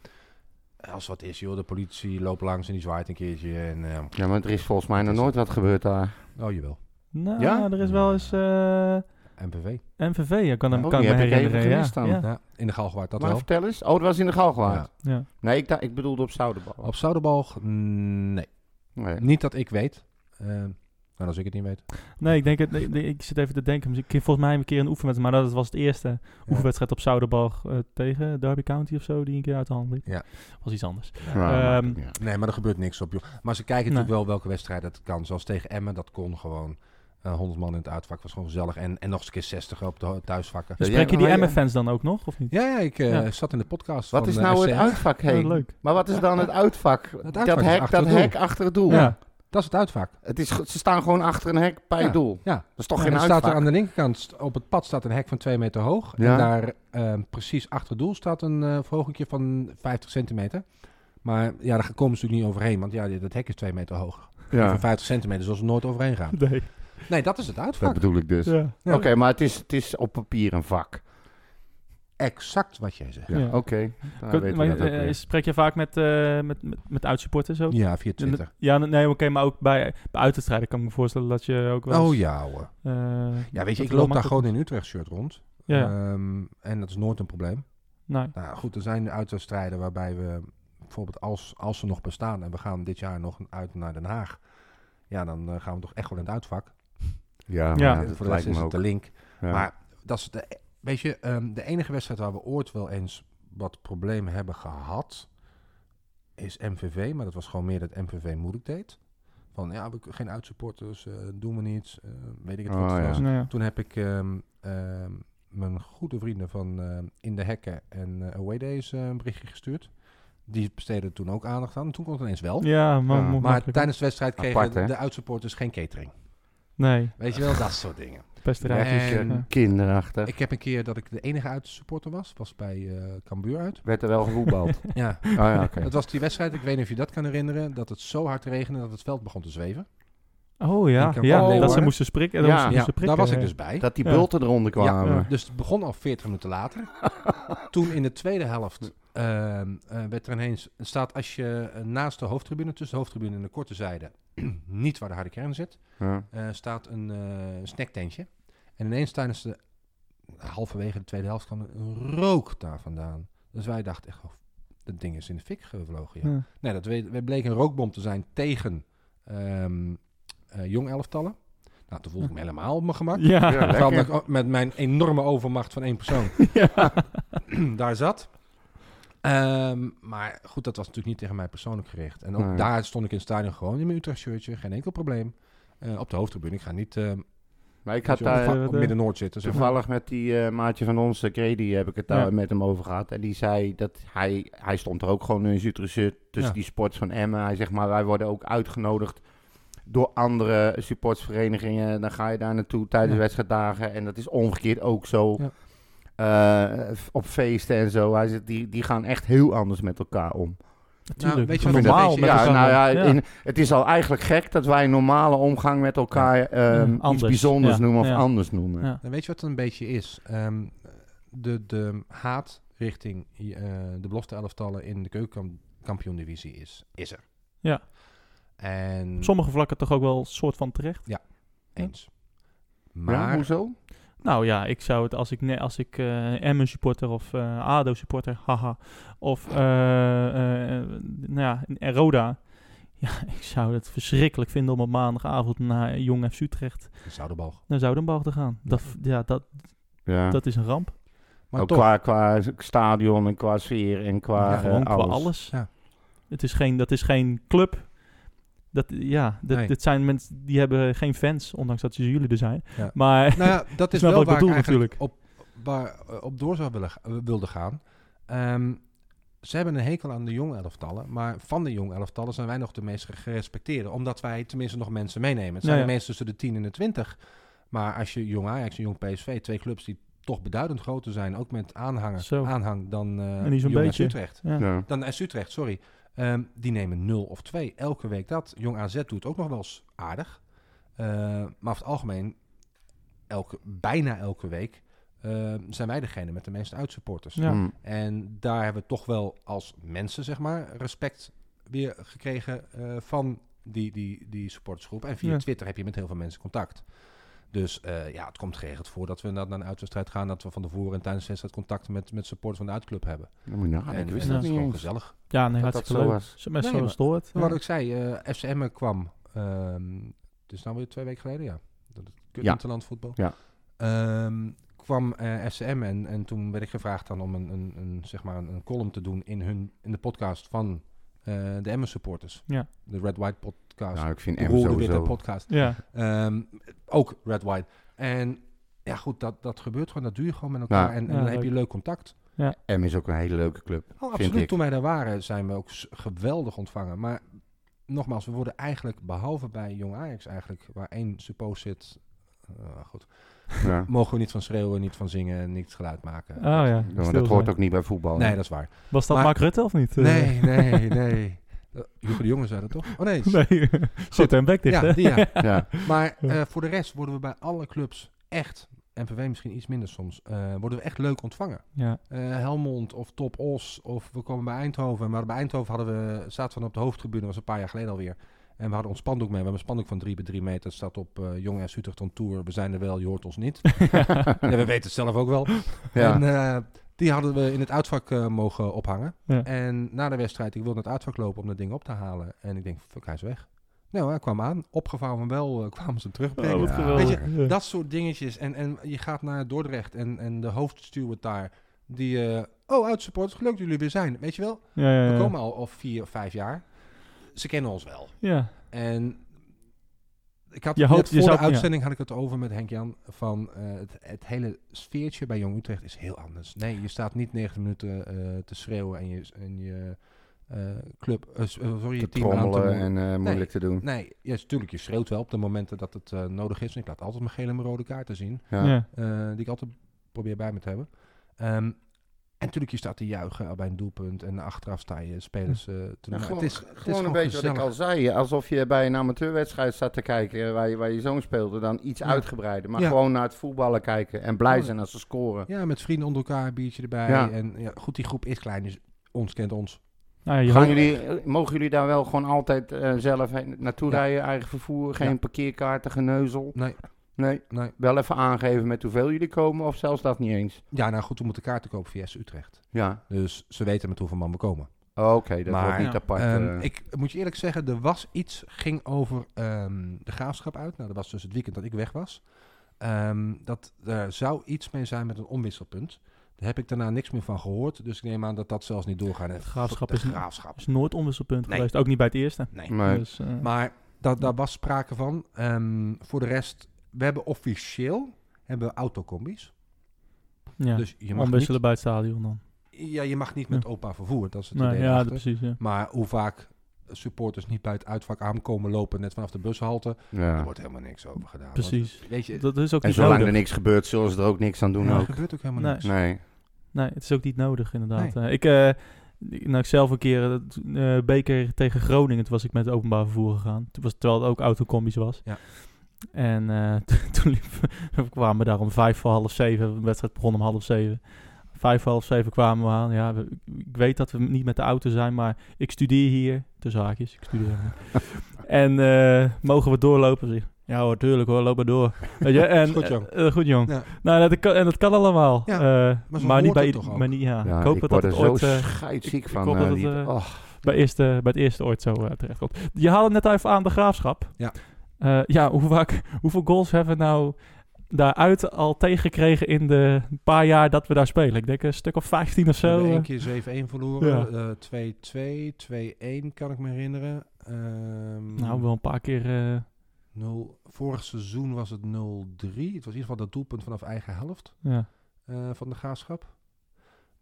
eh, als wat is, joh, de politie loopt langs en die zwaait een keertje. En, eh, Ja, maar er is volgens mij nog nooit wat gebeurd daar. oh, jawel. Nou, Ja? er is wel eens eh, MPV. MVV, ja, kan, hem, Oh, kan ik me ik herinneren. ja. in de Galgenwaard, dat maar wel. vertel eens. Oh, dat was in de Galgenwaard. Ja. Ja. Nee, ik, ik bedoelde op Zoudenbal. Op Zoudenbalg, mm, nee. Nee. Niet dat ik weet. Eh, nou, als ik het niet weet. Nee, ik denk het. nee, nee, ik zit even te denken. misschien- Volgens mij een keer een oefenwedstrijd, maar dat was het eerste oefenwedstrijd op Zouderbalg eh, tegen Derby County of zo, die een keer uit de hand liep. Ja. Was iets anders. Ja, Ehm. Nee, maar er gebeurt niks op, joh. Maar ze kijken Nee. natuurlijk wel welke wedstrijd het kan. Zoals tegen Emmen, dat kon gewoon. Eh 100 man in het uitvak was gewoon gezellig. En, en nog eens een keer 60 op de thuisvakken. Ja, Spreek je die. MF-fans dan ook nog, of niet? Ja, ja ik eh, Ja. zat in de podcast Wat van is eh, nou het uitvak heen? Ja, leuk. Maar wat is dan het uitvak? uitvak dat hek, achter dat het doel. hek achter het doel. Ja. Dat is het uitvak. Het is, ze staan gewoon achter een hek bij Ja. het doel. Ja. Dat is toch En geen er uitvak? staat er aan de linkerkant op het pad staat een hek van 2 meter hoog. Ja. En daar eh, precies achter het doel staat een eh verhoging van 50 centimeter. Maar ja, daar komen ze natuurlijk niet overheen. Want ja, dat hek is 2 meter hoog. ja, Van 50 centimeter zullen ze nooit overheen gaan. Nee. Nee, dat is het dat uitvak. bedoel ik dus. Ja. Ja. Oké, maar het is, het is op papier een vak. Exact wat jij zegt. Ja, Ja. oké. Maar, dat ook eh, weer. spreek je vaak met, eh met, met, met uitsupporters ook? Ja, via Twitter. Ja, nee, oké, maar ook bij, bij uitwedstrijden kan ik me voorstellen dat je ook wel Oh eens, ja hoor. eh, Ja, weet je, dat ik loop daar gewoon in Utrecht shirt rond. Ja. Ehm, en dat is nooit een probleem. nee. Nou goed, er zijn uitwedstrijden waarbij we bijvoorbeeld als, als ze nog bestaan en we gaan dit jaar nog uit naar Den Haag. Ja, dan eh, gaan we toch echt wel in het uitvak. Ja, dat voor de rest is het de link. Ja. Maar dat is de, weet je, ehm, de enige wedstrijd waar we ooit wel eens wat problemen hebben gehad, is MVV. Maar dat was gewoon meer dat MVV moeilijk deed. Van ja, we hebben geen uitsupporters, eh doen we niets, eh, weet ik het Oh, wat. het ja. was. Nou ja. Toen heb ik ehm, ehm, mijn goede vrienden van In de Hekken en eh Away Days eh, een berichtje gestuurd. Die besteden toen ook aandacht aan. En toen kon het ineens wel. Ja, maar, tijdens de wedstrijd kregen Apart, de uitsupporters geen catering. Nee, Weet je wel, dat soort dingen. pesterijtjes. En- ja. Kinderachtig. Ik heb een keer dat ik de enige uitsupporter was. Was bij eh Cambuur uit. Werd er wel gevoetbald. [LAUGHS] Ja, oh ja, oké. dat was die wedstrijd. Ik weet niet of je dat kan herinneren. Dat het zo hard regende dat het veld begon te zweven. Oh ja, ja dat ze Leeuwarden. moesten sprikken. Ja. Ja, moesten Ja, prikken, daar was ik ja. dus bij. Dat die Ja. bulten eronder kwamen. Ja. Dus het begon al 40 minuten later. [LAUGHS] Toen in de tweede helft ehm, eh, werd er ineens... staat als je eh, naast de hoofdtribune, tussen de hoofdtribune en de korte zijde... [CLEARS THROAT] niet waar de harde kern zit, Ja. eh, staat een eh snacktentje. En ineens tijdens de... halverwege de tweede helft kwam er een rook daar vandaan. Dus wij dachten echt, oh, dat ding is in de fik gevlogen. Ja. Ja. Nee, dat we- we bleek een rookbom te zijn tegen ehm, eh, jong elftallen. Nou, toen voelde ik me helemaal op mijn gemak. Ja. Ja, met mijn enorme overmacht van één persoon [LAUGHS] Ja. [CLEARS THROAT] daar zat. Ehm, maar goed, dat was natuurlijk niet tegen mij persoonlijk gericht. En ook Nee. daar stond ik in het stadion gewoon in mijn Utrecht shirtje, geen enkel probleem. Eh, op de hoofdtribune. Ik ga niet eh Maar ik had daar op Midden-Noord zitten. Toevallig met die eh, maatje van ons, Grady, heb ik het daar Ja. met hem over gehad. En die zei dat hij, hij stond er ook gewoon in zijn tussen Ja. die sports van Emmen. Hij zegt maar, wij worden ook uitgenodigd door andere supportsverenigingen. Dan ga je daar naartoe tijdens Ja. wedstrijddagen. En dat is omgekeerd ook zo. Eh, op feesten en zo. Hij zegt, die, die gaan echt heel anders met elkaar om. Natuurlijk. weet je normaal met ja, nou ja, Ja. In, het is al eigenlijk gek dat wij normale omgang met elkaar ehm, iets anders. bijzonders Ja, noemen of ja. anders noemen. Ja. Dan weet je wat het een beetje is? Ehm, de, de haat richting eh, de belofte elftallen in de keukenkampioen-divisie is, is er. Ja. En Op sommige vlakken toch ook wel een soort van terecht. eens. Ja, Maar hoezo? Nou ja, ik zou het als ik, ne- als ik eh Emmen supporter of eh ADO supporter, haha, of eh, eh, nou ja, Roda. Ja, [LAUGHS] ik zou het verschrikkelijk vinden om op maandagavond naar Jong FC Utrecht De Zoudenbalg. naar Zoudenbalg te gaan. Dat, ja, dat, Ja. dat is een ramp. Maar Ook toch, qua, qua stadion en qua sfeer en qua Ja, gewoon qua alles. alles. Ja. Het is geen, dat is geen club. Dat, ja, dit, Nee. dit zijn mensen die hebben geen fans, ondanks dat ze jullie er zijn. Ja. Maar nou ja, dat [LAUGHS] is wel wat ik waar ik bedoel eigenlijk natuurlijk. op, waar, eh, op door zou willen, eh, wilde gaan. Ehm, ze hebben een hekel aan de jonge elftallen, maar van de jonge elftallen zijn wij nog de meest gerespecteerde, omdat wij tenminste nog mensen meenemen. Het zijn Ja, de mensen tussen de 10 en de 20. Maar als je jong Ajax en jong PSV, twee clubs die toch beduidend groter zijn, ook met aanhangers, Zo. aanhang dan eh En niet zo'n Jong beetje. AZ Utrecht. ja. Ja. Dan S Utrecht, sorry. Ehm, die nemen 0 of 2 elke week dat. Jong AZ doet ook nog wel eens aardig. Eh, maar over het algemeen, elke, bijna elke week, eh, zijn wij degene met de meeste uitsupporters. Ja. Mm. En daar hebben we toch wel als mensen, zeg maar, respect weer gekregen eh, van die, die, die supportersgroep. En via Ja. Twitter heb je met heel veel mensen contact. Dus eh, ja, het komt geregeld voor dat we naar een uitwedstrijd gaan. Dat we van tevoren en tijdens de wedstrijd contact met, met supporters van de uitclub hebben. Dan moet je nagaan, en ik wist en dat dat is niet gewoon eens. gezellig. Ja, nee, Dat hartstikke dat zo leuk. was. Met Nee, maar-. Maar Wat ik zei, eh FCM kwam, ehm het is nou weer twee weken geleden, ja. Dat het Ja. interland voetbal. Ja. Ehm, kwam eh, FCM en, en toen werd ik gevraagd dan om een, een, een, zeg maar een, een column te doen in, hun, in de podcast van eh, de Emmen supporters. Ja. De Red White podcast. Nou, ik vind Emmen Rode Witte sowieso... podcast. Ja, Ehm, ook Red White. En ja goed, dat, dat gebeurt gewoon. Dat doe je gewoon met elkaar. Ja. En, en Ja, dan heb je leuk. contact. Emmen is ook een hele leuke club. Oh, vind absoluut. ik. Toen wij daar waren, zijn we ook geweldig ontvangen. Maar nogmaals, we worden eigenlijk, behalve bij Jong Ajax eigenlijk, waar één suppost zit, eh, goed, Ja. [LAUGHS] mogen we niet van schreeuwen, niet van zingen, niet geluid maken. oh ja. Ja, maar stil dat hoort ook niet bij voetbal. Nee, hè? dat is waar. Was dat Maar- Mark Rutte of niet? Eh, [LAUGHS] Nee, nee, nee. Uh, Hugo de Jonge zei dat toch? Oh nee. nee. [LAUGHS] Zit er een bek dicht, Ja, hè? die ja. Ja. Maar eh, voor de rest worden we bij alle clubs echt, NPW misschien iets minder soms, eh, worden we echt leuk ontvangen. Ja. Eh, Helmond of Top Os of we komen bij Eindhoven. Maar bij Eindhoven hadden we, zaten we op de hoofdtribune, dat was een paar jaar geleden alweer. En we hadden ons spandoek mee. We hebben een spandoek van 3 bij 3 meter. Het staat op eh Jong S Utrecht on Tour. We zijn er wel, je hoort ons niet. [LAUGHS] ja, we weten het zelf ook wel. Ja. En eh, die hadden we in het uitvak eh, mogen ophangen. Ja. En na de wedstrijd, ik wilde naar het uitvak lopen om dat ding op te halen. En ik denk, fuck, hij is weg. Nou, hij kwam aan. Opgevouwen wel, [LAUGHS] kwamen ze terugbrengen. Oh, Ja. Weet Ja. Dat soort dingetjes. En, en je gaat naar Dordrecht en, en de hoofdsteward daar. Die, oh, uitsupporters, leuk dat jullie weer zijn. Weet je wel, Ja, ja, we komen al of vier of vijf jaar. Ze kennen ons wel. Ja. En ik had Je net hoopt- je voor zou- de uitzending had ik het over met Henk Jan van eh, het, het hele sfeertje bij Jong Utrecht is heel anders. Nee, je staat niet 90 minuten eh, te schreeuwen en je, en je eh, club, sorry, je Te team aan te trommelen en moeilijk te doen. Nee, ja, natuurlijk, je schreeuwt wel op de momenten dat het eh, nodig is. En ik laat altijd mijn gele en mijn rode kaarten zien, Ja. Ja. eh, die ik altijd probeer bij me te hebben. Ehm, en natuurlijk, je staat te juichen bij een doelpunt en achteraf sta je spelers eh, te Ja, doen. gewoon, het is, het is gewoon een beetje wat ik gezellig. al zei. Alsof je bij een amateurwedstrijd staat te kijken eh, waar je, waar je zoon speelde. Dan iets Ja. uitgebreider. Maar Ja. gewoon naar het voetballen kijken. En blij zijn als ze scoren. Ja, met vrienden onder elkaar, een biertje erbij. Ja. En ja, goed, die groep is klein, dus ons kent ons. Nou, ja, je Gaan jullie, eh, mogen jullie daar wel gewoon altijd eh, zelf heen- naartoe Ja. rijden? Eigen vervoer? Geen Ja. parkeerkaarten, geneuzel? Nee, Nee. nee. Wel even aangeven met hoeveel jullie komen of zelfs dat niet eens? Ja, nou goed, we moeten kaarten kopen via S Utrecht. Ja. Dus ze weten met hoeveel man we komen. Oh, Oké, dat Maar, wordt niet ja, apart. Ehm, eh. ik moet je eerlijk zeggen, er was iets, ging over ehm, de graafschap uit. Nou, dat was dus het weekend dat ik weg was. Ehm, dat er zou iets mee zijn met een omwisselpunt. Daar heb ik daarna niks meer van gehoord. Dus ik neem aan dat dat zelfs niet doorgaat. En Graafschap de is graafschap. is nooit onwisselpunt Nee. geweest. Ook niet bij het eerste. Nee. Nee. Dus, eh, Maar dat, daar was sprake van. Ehm, voor de rest, we hebben officieel hebben we autocombi's. ja. Dus je mag, niet, bij het stadion dan. ja, je mag niet met opa vervoer. Dat is het Nee, idee ja, erachter. precies. Ja. Maar hoe vaak supporters niet bij het uitvak aankomen lopen, net vanaf de bushalte, er ja. wordt helemaal niks over gedaan. Precies. Want, weet je, Dat is ook En niet zolang nodig. er niks gebeurt, zullen ze er ook niks aan doen ja, er ook. gebeurt ook helemaal Nee. niks. Nee. Nee, het is ook niet nodig inderdaad. Eh, ik, eh, nou, ik zelf een keer, toen, eh, beker tegen Groningen, toen was ik met het openbaar vervoer gegaan. Toen was, terwijl het ook autocombi's was. Ja. En eh, [LAUGHS] toen, liep- we kwamen daar om vijf voor half zeven. De wedstrijd begon om half zeven. Vijf voor half zeven kwamen we aan. Ja, we- ik weet dat we niet met de auto zijn, maar ik studeer hier. Tussen haakjes, ik studeer. [LAUGHS] en eh, mogen we doorlopen? Zeg, Ja hoor, tuurlijk hoor, loop maar door. [LAUGHS] Weet je, en, goed jong. Uh, goed jong. Ja. Nou, dat kan, en dat kan allemaal. Ja, uh, maar, maar niet bij... Maar niet, ja. ja ik hoop ik dat het ooit... Scheidsziek van. Ik hoop dat het, oh. bij, eerste, bij het eerste ooit zo terecht komt. Je haalde net even aan de graafschap. Ja. Ja, hoe vaak, hoeveel goals hebben we nou daaruit al tegengekregen in de paar jaar dat we daar spelen. Ik denk een stuk of 15 of zo. Eén keer 7-1 verloren, 2-2, uh, 2-1 kan ik me herinneren. Um, nou, wel een paar keer... Uh... 0, vorig seizoen was het 0-3. Het was in ieder geval dat doelpunt vanaf eigen helft ja. uh, van de graafschap.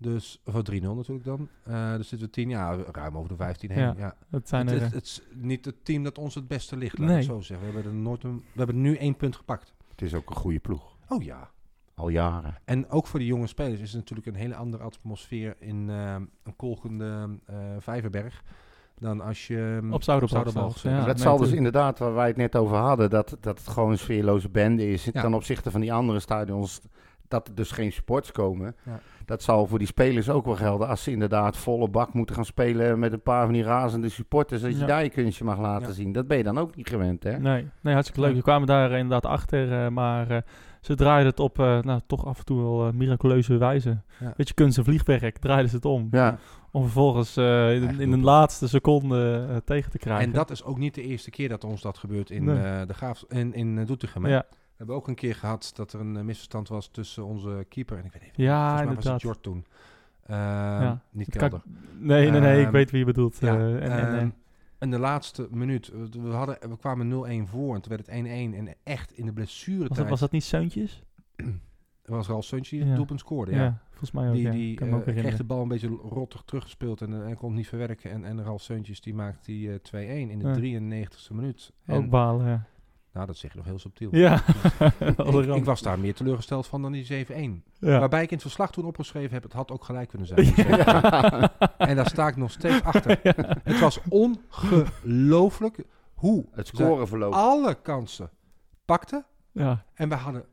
Dus, of 3-0 natuurlijk dan. Uh, dus zitten we 10 jaar ruim over de 15 heen. Ja, ja. Het, zijn het, het, het, is niet het team dat ons het beste ligt, laat nee. ik zo zeggen. We hebben, er nooit een, we hebben nu één punt gepakt. Het is ook een goede ploeg. Oh ja. Al jaren. En ook voor de jonge spelers is het natuurlijk een hele andere atmosfeer in uh, een kolkende uh, Vijverberg dan als je op Zouderbalg ja, Dat zal dus inderdaad, waar wij het net over hadden, dat, dat het gewoon een sfeerloze bende is. Ja. Ten opzichte van die andere stadions, dat er dus geen sports komen. Ja. Dat zal voor die spelers ook wel gelden. Als ze inderdaad volle bak moeten gaan spelen met een paar van die razende supporters. Dat je daar je kunstje mag laten zien. Dat ben je dan ook niet gewend, hè? Nee, nee hartstikke leuk. We kwamen daar inderdaad achter. Uh, maar uh, ze draaiden het op, uh, nou, toch af en toe wel miraculeuze wijze. Weet je, kunst en vliegwerk, draaiden ze het om. Ja. Om vervolgens in, in de laatste seconde tegen te krijgen. En dat is ook niet de eerste keer dat ons dat gebeurt in, nee. de Graaf, in, in Doetinchem. Ja. We hebben ook een keer gehad dat er een uh, misverstand was tussen onze keeper en ik weet even. Ja, inderdaad. was het Jort toen. Uh, ja. Niet Kelder. nee, nee, nee, ik ehm, weet wie je bedoelt. Ja, uh, en, en, en, in de laatste minuut, we, hadden, we kwamen 0-1 voor en toen werd het 1-1 en echt in de blessure was, was dat niet Seuntjes? [CLEARS THROAT] Er was Ralf Seuntjes die ja. het doelpunt scoorde, ja. ja. volgens mij ook, Die, die uh, kreeg de bal een beetje rottig teruggespeeld en, en kon niet verwerken. En, en Ralf Seuntjes die maakte die 2-1 in de 93ste minuut. Ook balen, ja. Nou, dat zeg je nog heel subtiel. Ja. [LAUGHS] [LAUGHS] ik, ik, was daar meer teleurgesteld van dan die 7-1. Ja. Waarbij ik in het verslag toen opgeschreven heb, het had ook gelijk kunnen zijn. [LAUGHS] Ja. en daar sta ik nog steeds achter. Het was ongelooflijk hoe het scoren verloop. alle kansen pakte. Ja. En we hadden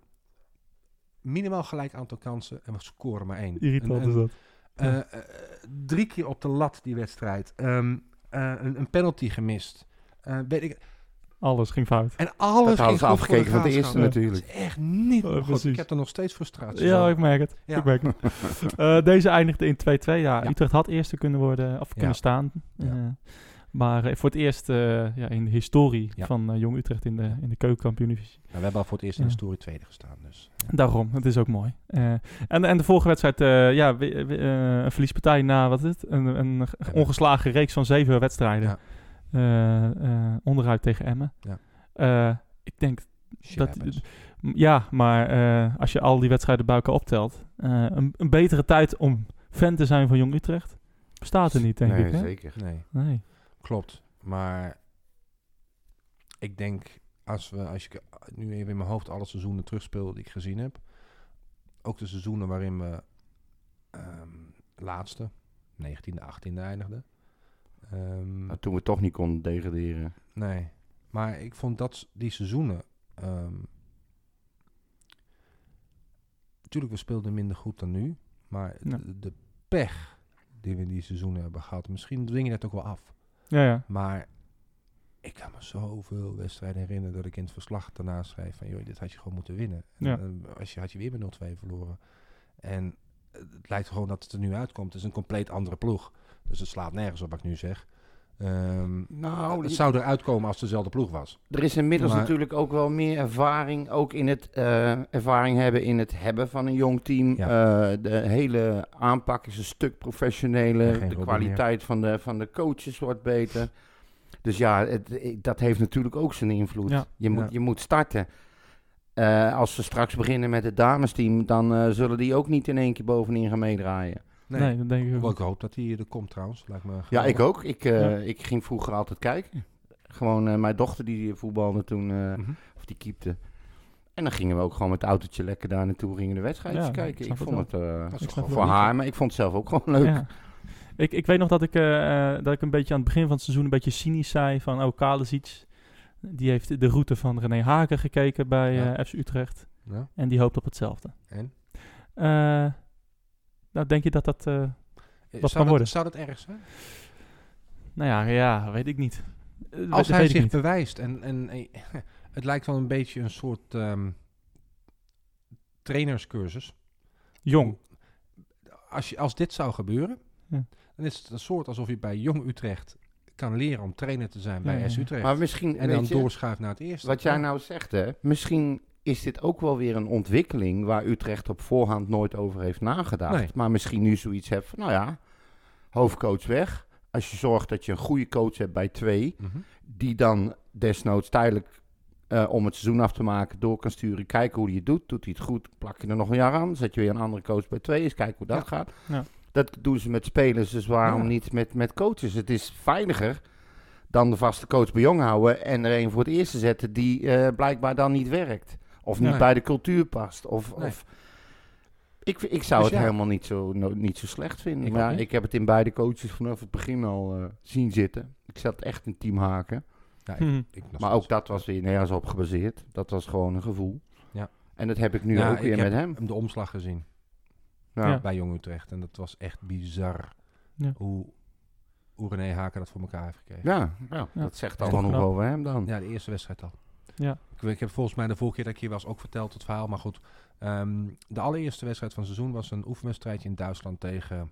minimaal gelijk aantal kansen en we scoren maar één. Irritant is dat. Uh, uh, drie keer op de lat die wedstrijd. Um, uh, een, een, penalty gemist. weet ik alles ging fout. En alles dat ging ze afgekeken van de eerste natuurlijk. echt niet. God, ik heb er nog steeds frustratie Ja, ik merk het. Ja. Ik merk het. uh, [LAUGHS] deze eindigde in 2-2. Ja, ja, Utrecht had eerste kunnen worden of kunnen staan. Uh, maar uh, voor het eerst ja, in de historie van Jong Utrecht in de, in de keukenkampioen-divisie. we hebben al voor het eerst in de historie tweede gestaan. Dus, Daarom, het is ook mooi. en, en de vorige wedstrijd, ja, een verliespartij na, wat is het? Een, een ongeslagen reeks van zeven wedstrijden. Uh, uh, onderuit tegen Emmen. Ja. Uh, ik denk dat... Ja, maar als je al die wedstrijden bij elkaar optelt... Een, een, betere tijd om fan te zijn van Jong Utrecht... bestaat er niet, denk nee, ik. Hè? Zeker. Nee, nee. Klopt. Maar ik denk... Als, we, als ik nu even in mijn hoofd alle seizoenen terugspeel die ik gezien heb... ook de seizoenen waarin we um, laatste, 19e, 18e eindigden... Um, toen we toch niet konden degraderen. Nee, maar ik vond dat die seizoenen... Um, natuurlijk, we speelden minder goed dan nu. Maar de, de, pech die we in die seizoenen hebben gehad... Misschien dwing je dat ook wel af. Ja, ja. Maar ik kan me zoveel wedstrijden herinneren... dat ik in het verslag daarna schreef van... joh, dit had je gewoon moeten winnen. Ja. En, als je, had je weer met 0-2 verloren. En het lijkt gewoon dat het er nu uitkomt. Het is een compleet andere ploeg. Dus het slaat nergens op wat ik nu zeg. Um, nou, het zou eruit komen als het dezelfde ploeg was. Er is inmiddels natuurlijk ook wel meer ervaring, ook in het uh, ervaring hebben in het hebben van een jong team. Ja. Uh, de hele aanpak is een stuk professioneler. de kwaliteit van de, van de coaches wordt beter. Dus ja, het, dat heeft natuurlijk ook zijn invloed. Ja. Je, moet, je moet starten. Uh, als ze straks beginnen met het damesteam, dan zullen die ook niet in één keer bovenin gaan meedraaien. Nee, nee dat denk ik ook. ik hoop dat hij er komt trouwens. Lijkt me ja, ik ook. Ik, uh, ja. ik ging vroeger altijd kijken. Gewoon uh, mijn dochter die voetbalde toen, uh, mm -hmm. of die keepte. En dan gingen we ook gewoon met het autootje lekker daar naartoe, gingen de wedstrijdjes ja, kijken. Ik, ik vond het, het voor haar, maar ik vond het zelf ook gewoon leuk. Ja. Ik, ik weet nog dat ik, dat ik een beetje aan het begin van het seizoen een beetje cynisch zei van, oh, Kalesic, die heeft de route van René Haken gekeken bij FC Utrecht. En die hoopt op hetzelfde. En? Nou, denk je dat dat uh, wat zou worden? Zou dat erg zijn? Nou ja, ja weet ik niet. Uh, Als hij zich niet. bewijst en, en [LAUGHS] Het lijkt wel een beetje een soort ehm, trainerscursus. Jong. Als, je, als dit zou gebeuren, Ja. dan is het een soort alsof je bij Jong Utrecht kan leren om trainer te zijn bij Ja, ja, S. Utrecht. Maar misschien, en dan je, doorschuift naar het eerste. wat jij nou zegt, hè, misschien is dit ook wel weer een ontwikkeling waar Utrecht op voorhand nooit over heeft nagedacht. Nee. Maar misschien nu zoiets hebt van, nou ja, hoofdcoach weg. Als je zorgt dat je een goede coach hebt bij twee, Mhm. die dan desnoods tijdelijk eh, om het seizoen af te maken door kan sturen. Kijken hoe hij het doet. Doet hij het goed, plak je er nog een jaar aan. Zet je weer een andere coach bij twee, eens kijken hoe dat gaat. Ja. Dat doen ze met spelers, dus waarom Ja. niet met, met coaches? Het is veiliger dan de vaste coach bij jong houden en er een voor het eerste zetten die eh, blijkbaar dan niet werkt. Of niet Nee. bij de cultuur past. Of, Nee. of ik, ik zou Dus het ja. helemaal niet zo, no- niet zo slecht vinden. Ik maar ja, ik heb het in beide coaches vanaf het begin al eh, zien zitten. Ik zat echt in team haken. Ja, ik- Hm. ik nog Maar ook dat was weer nergens op gebaseerd. Dat was gewoon een gevoel. Ja. En dat heb ik nu Ja, ook weer met hem. de omslag gezien Ja. Ja. bij Jong Utrecht. En dat was echt bizar Ja. hoe, hoe René Haken dat voor elkaar heeft gekregen. Ja, ja, Ja. dat zegt Toch al genoeg knap. over hem dan. Ja, de eerste wedstrijd al. Ja. Ik, ik heb volgens mij de vorige keer dat ik hier was ook verteld het verhaal. Maar goed, ehm, de allereerste wedstrijd van het seizoen was een oefenwedstrijdje in Duitsland tegen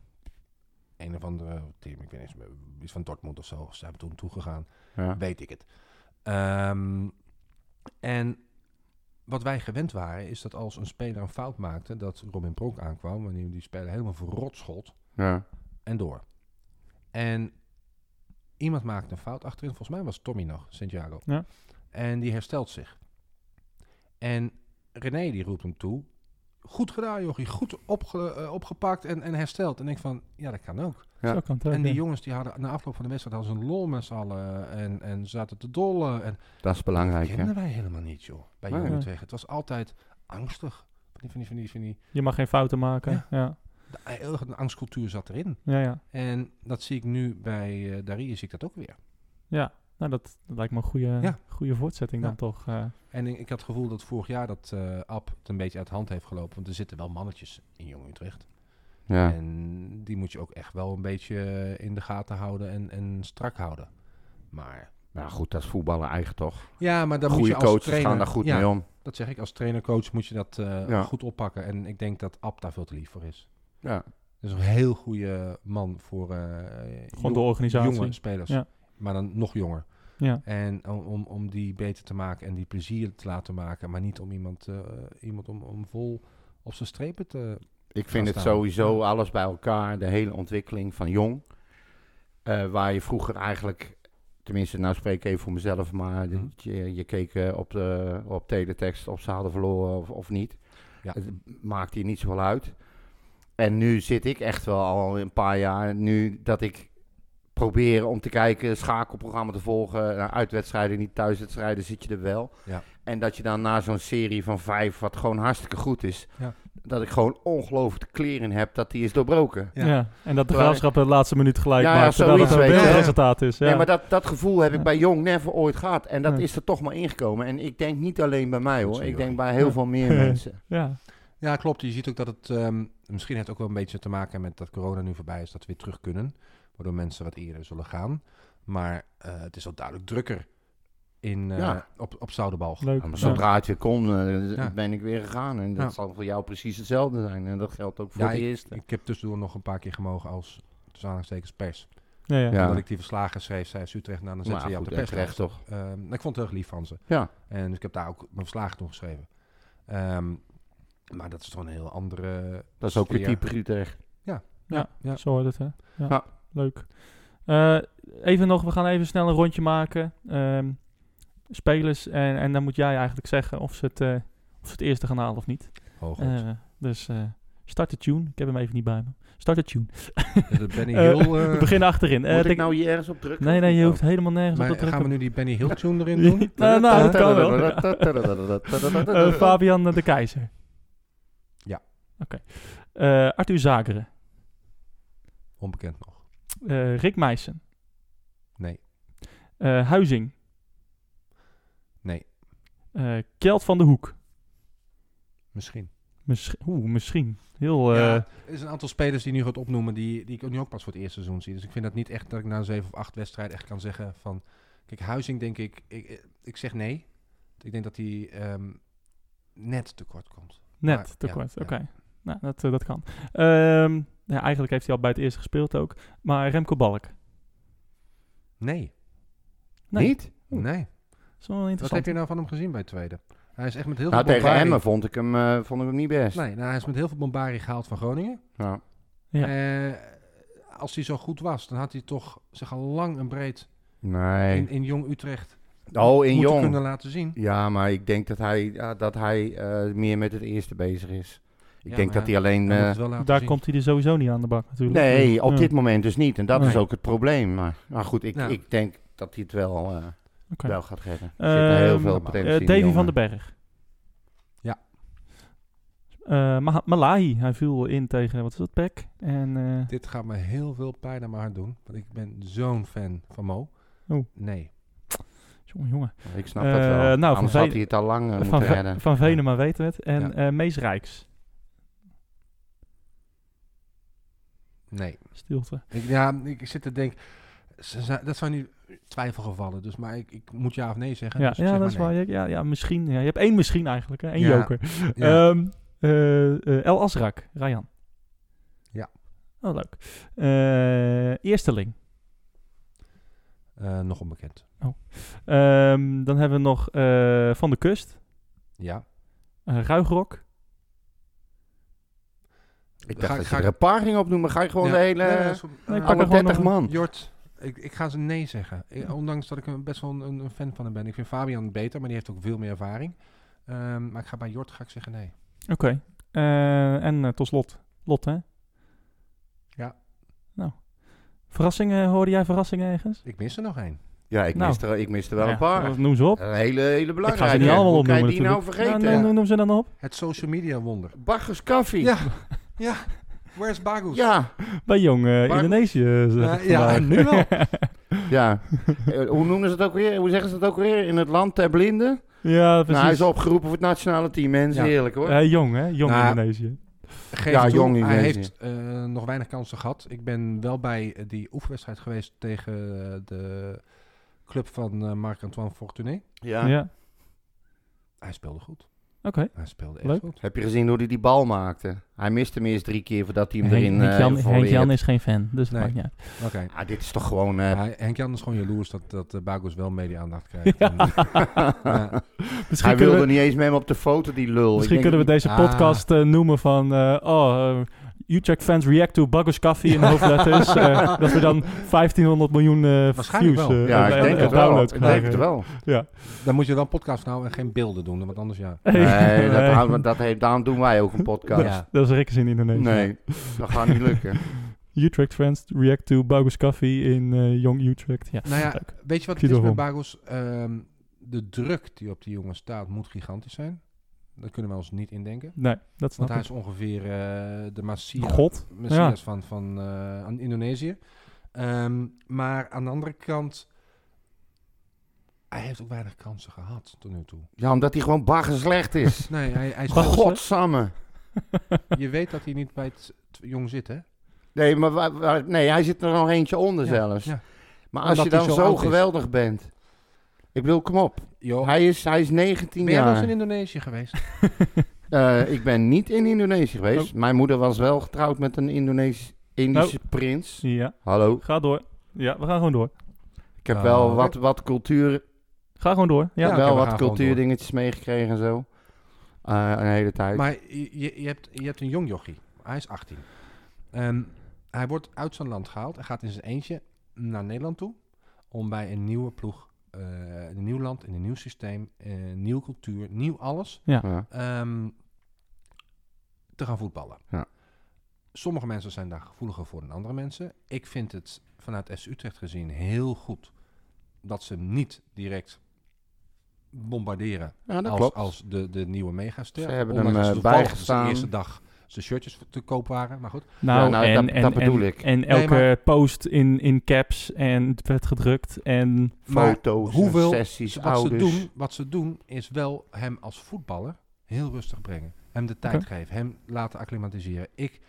een of andere team. Ik weet niet iets van Dortmund of zo. Ze hebben toen toegegaan. Ja. Weet ik het. Ehm, en wat wij gewend waren, is dat als een speler een fout maakte, dat Robin Pronk aankwam, wanneer die speler helemaal verrot schot Ja. en door. En iemand maakte een fout achterin. Volgens mij was Tommy nog, Santiago. Ja. En die herstelt zich. En René die roept hem toe. Goed gedaan, jochie. Goed opge- eh, opgepakt en, en hersteld. En ik van, ja, dat kan ook. Ja. Zo kan het ook, En die ja. jongens die hadden na afloop van de wedstrijd hadden ze een lol met z'n allen. En, en zaten te dollen. En Dat is belangrijk, dat hè? kenden wij helemaal niet, joh. Bij Nee. Jong Utrecht. Het was altijd angstig. Van die, van die, van die, van die, Je mag geen fouten maken. Ja. Ja, ja. de, erg een angstcultuur zat erin. ja. ja. En dat zie ik nu bij uh, Darie, zie ik dat ook weer. Nou, dat, dat lijkt me een goede, Ja. goede voortzetting Ja. dan toch. eh. En ik, ik had het gevoel dat vorig jaar dat eh Ab het een beetje uit de hand heeft gelopen. Want er zitten wel mannetjes in Jong Utrecht. Ja. En die moet je ook echt wel een beetje in de gaten houden en, en strak houden. Maar Nou goed, dat is voetballen eigen toch? ja, maar dan moet Goede je als coaches trainer, gaan daar goed ja, mee om. Dat zeg ik als trainercoach moet je dat eh, Ja. goed oppakken. En ik denk dat Ab daar veel te lief voor is. Ja. Dat is een heel goede man voor eh, Gewoon de organisatie. jonge spelers. Ja. Maar dan nog jonger. ja. En om, om, om die beter te maken en die plezier te laten maken. Maar niet om iemand, eh, iemand om, om vol op zijn strepen te... Ik vind het sowieso alles bij elkaar, de hele ontwikkeling van jong. eh, waar je vroeger eigenlijk, tenminste nou spreek ik even voor mezelf, maar Mhm. je, je keek eh, op, de, op teletext of ze hadden verloren of, of niet. Ja. Het maakt hier niet zoveel uit. En nu zit ik echt wel al een paar jaar, nu dat ik probeer om te kijken, schakelprogramma te volgen, nou, uitwedstrijden, niet thuiswedstrijden, zit je er wel. Ja. En dat je dan na zo'n serie van vijf, wat gewoon hartstikke goed is, Ja. dat ik gewoon ongelooflijk de kleren heb dat die is doorbroken. Ja. Ja. En dat de graafschap de laatste minuut gelijk Ja, ja, maakt. terwijl het zoiets, een beeldresultaat is. Ja. Nee, maar dat, dat gevoel heb ik Ja. bij Jong never ooit gehad. En dat Ja. is er toch maar ingekomen. En ik denk niet alleen bij mij hoor. Ik denk bij heel Ja. veel meer [LAUGHS] mensen. ja. Ja, klopt. Je ziet ook dat het ehm, misschien heeft ook wel een beetje te maken met dat corona nu voorbij is, dat we weer terug kunnen. Waardoor mensen wat eerder zullen gaan. Maar eh, het is al duidelijk drukker in, eh, Ja. op, op Zoudenbalg. leuk. Ja, maar Ja. zodra het weer kon, eh, Ja. ben ik weer gegaan. En dat Ja. zal voor jou precies hetzelfde zijn. En dat geldt ook voor Ja, de eerste. Ik heb tussendoor nog een paar keer gemogen als tussen aanhalingstekens pers. Ja, ja. Ja. Omdat ik die verslagen schreef, zei ze Utrecht, nou dan zet ze je op de en terecht toch? Ehm, ik vond het heel lief van ze. Ja. En dus ik heb daar ook mijn verslagen toen geschreven. Ehm, maar dat is toch een heel andere Dat is ook weer type Utrecht. Ja. Zo hoort het, hè? Ja. Leuk. Eh, even nog, we gaan even snel een rondje maken. Ehm, spelers. En, en dan moet jij eigenlijk zeggen of ze het, eh, of ze het eerste gaan halen of niet. Oh god. Eh, dus eh, start de tune. Ik heb hem even niet bij me. Start de tune. Benny [LAUGHS] Hill... we eh, beginnen achterin. Eh, Moet ik nou hier ergens op drukken? nee, nee, je Oh. hoeft helemaal nergens maar op te drukken. gaan we nu die Benny Hill tune erin [LAUGHS] doen? nou, nou, dat kan wel. Fabian de Keizer. Ja. Oké. Eh, Arthur Zageren. Onbekend nog. Eh, Rick Meijsen. Nee. Eh, Huizing. Nee. Eh, Kjeld van de Hoek. Misschien. Misschien. Oeh, misschien. Heel... ja, er is een aantal spelers die nu gaat opnoemen die, die ik ook nu ook pas voor het eerste seizoen zie. Dus ik vind dat niet echt dat ik na zeven of acht wedstrijden echt kan zeggen van... Kijk, Huizing denk ik, ik, ik zeg nee. Ik denk dat hij ehm, net tekort komt. Net Maar, tekort, ja, oké. Nou, dat, dat kan. Ehm, ja, eigenlijk heeft hij al bij het eerste gespeeld ook. Maar Remco Balk. Nee, Nee. Niet? nee. Dat is wel Wat interessant. heb je nou van hem gezien bij het tweede? Hij is echt met heel Nou, veel tegen bombarie- Emmen vond ik hem, eh, vond ik hem niet best. Nee, nou, hij is met heel veel bombarie gehaald van Groningen. Ja. Ja. Eh, als hij zo goed was, dan had hij toch zich al lang en breed Nee. in, in Jong Utrecht oh, in moeten Jong. kunnen laten zien. Ja, maar ik denk dat hij, ja, dat hij eh, meer met het eerste bezig is. Ik Ja, denk dat hij alleen... Eh, Daar zien. komt hij er sowieso niet aan de bak natuurlijk. nee, op Ja. dit moment dus niet. En dat Nee. is ook het probleem. Maar, maar goed, ik, Ja. ik denk dat hij het wel, eh, wel gaat redden. Er zit er heel Ehm, veel eh, potentie in, Davy van den Berg. Ja. Eh, Ma- Malahi, hij viel in tegen, wat is dat, Peck? En eh, Dit gaat me heel veel pijn aan mijn hart doen. Want ik ben zo'n fan van Mo. Oh. Nee. jongen, jongen. Ik snap dat wel. nou, van Anders Veen- had hij het al lang van, moeten redden. van Venema weten we het. En Ja. eh, Mees Rijks. Nee. Stilte. Ik, ja, ik zit te denken... Dat zijn nu twijfelgevallen. Dus, maar ik, ik moet ja of nee zeggen. Ja, dus ja zeg dat is waar. Ja, ja, misschien. Ja. Je hebt één misschien eigenlijk, hè? één Ja. joker. Ja. Eh, El Asrak, Rayan. Ja. Oh, leuk. Eh, eersteling. Nog onbekend. Ehm, dan hebben we nog Van de Kust. Ja. Uh, Ruigrok. Ik Ga- dat ga je er ik- een paar ging opnoemen. Ga je gewoon Ja. de hele... Nee, dat is- Nee, ik pak alle gewoon 30 nog- man. Jort, ik, ik ga ze nee zeggen. Ik- ondanks dat ik een, best wel een, een fan van hem ben. Ik vind Fabian beter, maar die heeft ook veel meer ervaring. Ehm, maar ik ga bij Jort ga ik zeggen nee. Oké. Eh, en eh, tot slot. Lot, hè? Ja. Nou. Verrassingen, hoorde jij verrassingen ergens? Ik mis er nog één. Ja, ik Nou. miste er, ik miste er wel Ja, een paar. Noem ze op. Een hele, hele Ik ga belangrijke. ze niet allemaal Hoe kan je opnoemen die nou vergeten? Ja, Ja. noem, noem ze dan op. Het social media wonder. Baggers Coffee. Ja, [LAUGHS] ja. Where's Bagus? Ja, Bij Jong eh, Maar- Indonesië. eh, Ja, vandaag. ja, nu wel. [LAUGHS] ja. Eh, hoe noemen ze het ook weer? Hoe zeggen ze het ook weer? In het land ter blinden? ja, precies. Nou, hij is opgeroepen voor het nationale team, mensen. Ja. Heerlijk hoor. Eh, jong, hè? Jong Nou, Indonesië. Geef Ja, toe, jong Hij Indonesië. heeft eh, nog weinig kansen gehad. Ik ben wel bij eh, die oefenwedstrijd geweest tegen eh, de club van eh, Marc-Antoine Fortuné. ja. Ja. Hij speelde goed. Oké. Hij speelde echt Leuk. goed. Heb je gezien hoe hij die bal maakte? Hij miste hem eerst drie keer voordat hij hem Henk, erin Henk eh, Jan, Henk. Jan is geen fan, dus dat Nee. maakt niet uit. Oké. Ah, dit is toch gewoon... eh, Ja, Henk Jan is gewoon jaloers dat, dat uh, Bagus wel media-aandacht krijgt. [LAUGHS] Ja. En, ja. Misschien hij kunnen wilde we, niet eens met hem op de foto, die lul. misschien Ik kunnen we deze Ah. podcast eh, noemen van... eh, oh, Utrecht fans react to Buggers Coffee in hoofdletters. [LAUGHS] eh, dat we dan 1500 miljoen eh Waarschijnlijk views wel. eh, Ja, ik en- denk en het wel. Ik denk het krijgen. wel. Ja. Dan moet je wel een podcast houden en geen beelden doen, want anders ja. [LAUGHS] Nee, dat, [LAUGHS] houden dat heeft, daarom doen wij ook een podcast. Ja. Dat is Rikkers in Indonesië. Nee, dat gaat niet lukken. Utrecht fans react to Buggers Coffee in eh Young Utrecht. Ja. Nou ja, Leuk. weet je wat het is met. Bagus? Ehm, de druk die op die jongen staat moet gigantisch zijn. Dat kunnen we ons niet indenken. Nee, dat snap Want hij ik. is ongeveer eh, de Messias, God. Messias van, van eh, aan Indonesië. Ehm, maar aan de andere kant, hij heeft ook weinig kansen gehad tot nu toe. Ja, omdat hij gewoon bagger slecht is. [LAUGHS] Nee, hij, hij Maar speelt- godsamme. [LAUGHS] Je weet dat hij niet bij het jong zit, hè? Nee, maar waar- waar- nee, hij zit er nog eentje onder Ja, zelfs. ja. Maar als Omdat je dan zo is. geweldig bent. Ik bedoel, kom op. Hij is, hij is 19 ben jij wel eens jaar. in Indonesië geweest? [LAUGHS] Eh, ik ben niet in Indonesië geweest. Oh. Mijn moeder was wel getrouwd met een Indonesisch, Indische prins. Ja, Hallo. ga door. Ja, we gaan gewoon door. Ik heb wel oké. wat, wat cultuur, Ga gewoon door. Ja. Ja, wel we wat cultuurdingetjes meegekregen en zo. Eh, een hele tijd. Maar je, je, je hebt, je hebt een jong jochie. Hij is 18. En hij wordt uit zijn land gehaald. Hij gaat in zijn eentje naar Nederland toe. Om bij een nieuwe ploeg, eh, in een nieuw land, in een nieuw systeem, een nieuwe cultuur, nieuw alles, ja. ehm, te gaan voetballen. Ja. Sommige mensen zijn daar gevoeliger voor dan andere mensen. Ik vind het vanuit FC Utrecht gezien heel goed dat ze niet direct bombarderen ja, als, klopt. als de, de nieuwe megaster. Ze hebben Ondanks hem, eh, toevallig bijgestaan. De eerste dag zijn shirtjes te koop waren, maar goed. Nou, Ja, nou, en, dat- en, dat bedoel en, ik. En elke maar- post in, in caps en het werd gedrukt en... Foto's, hoeveel- sessies, Wat ze, ouders. doen, wat ze doen is wel hem als voetballer heel rustig brengen. Hem de tijd geven, hem laten acclimatiseren. Ik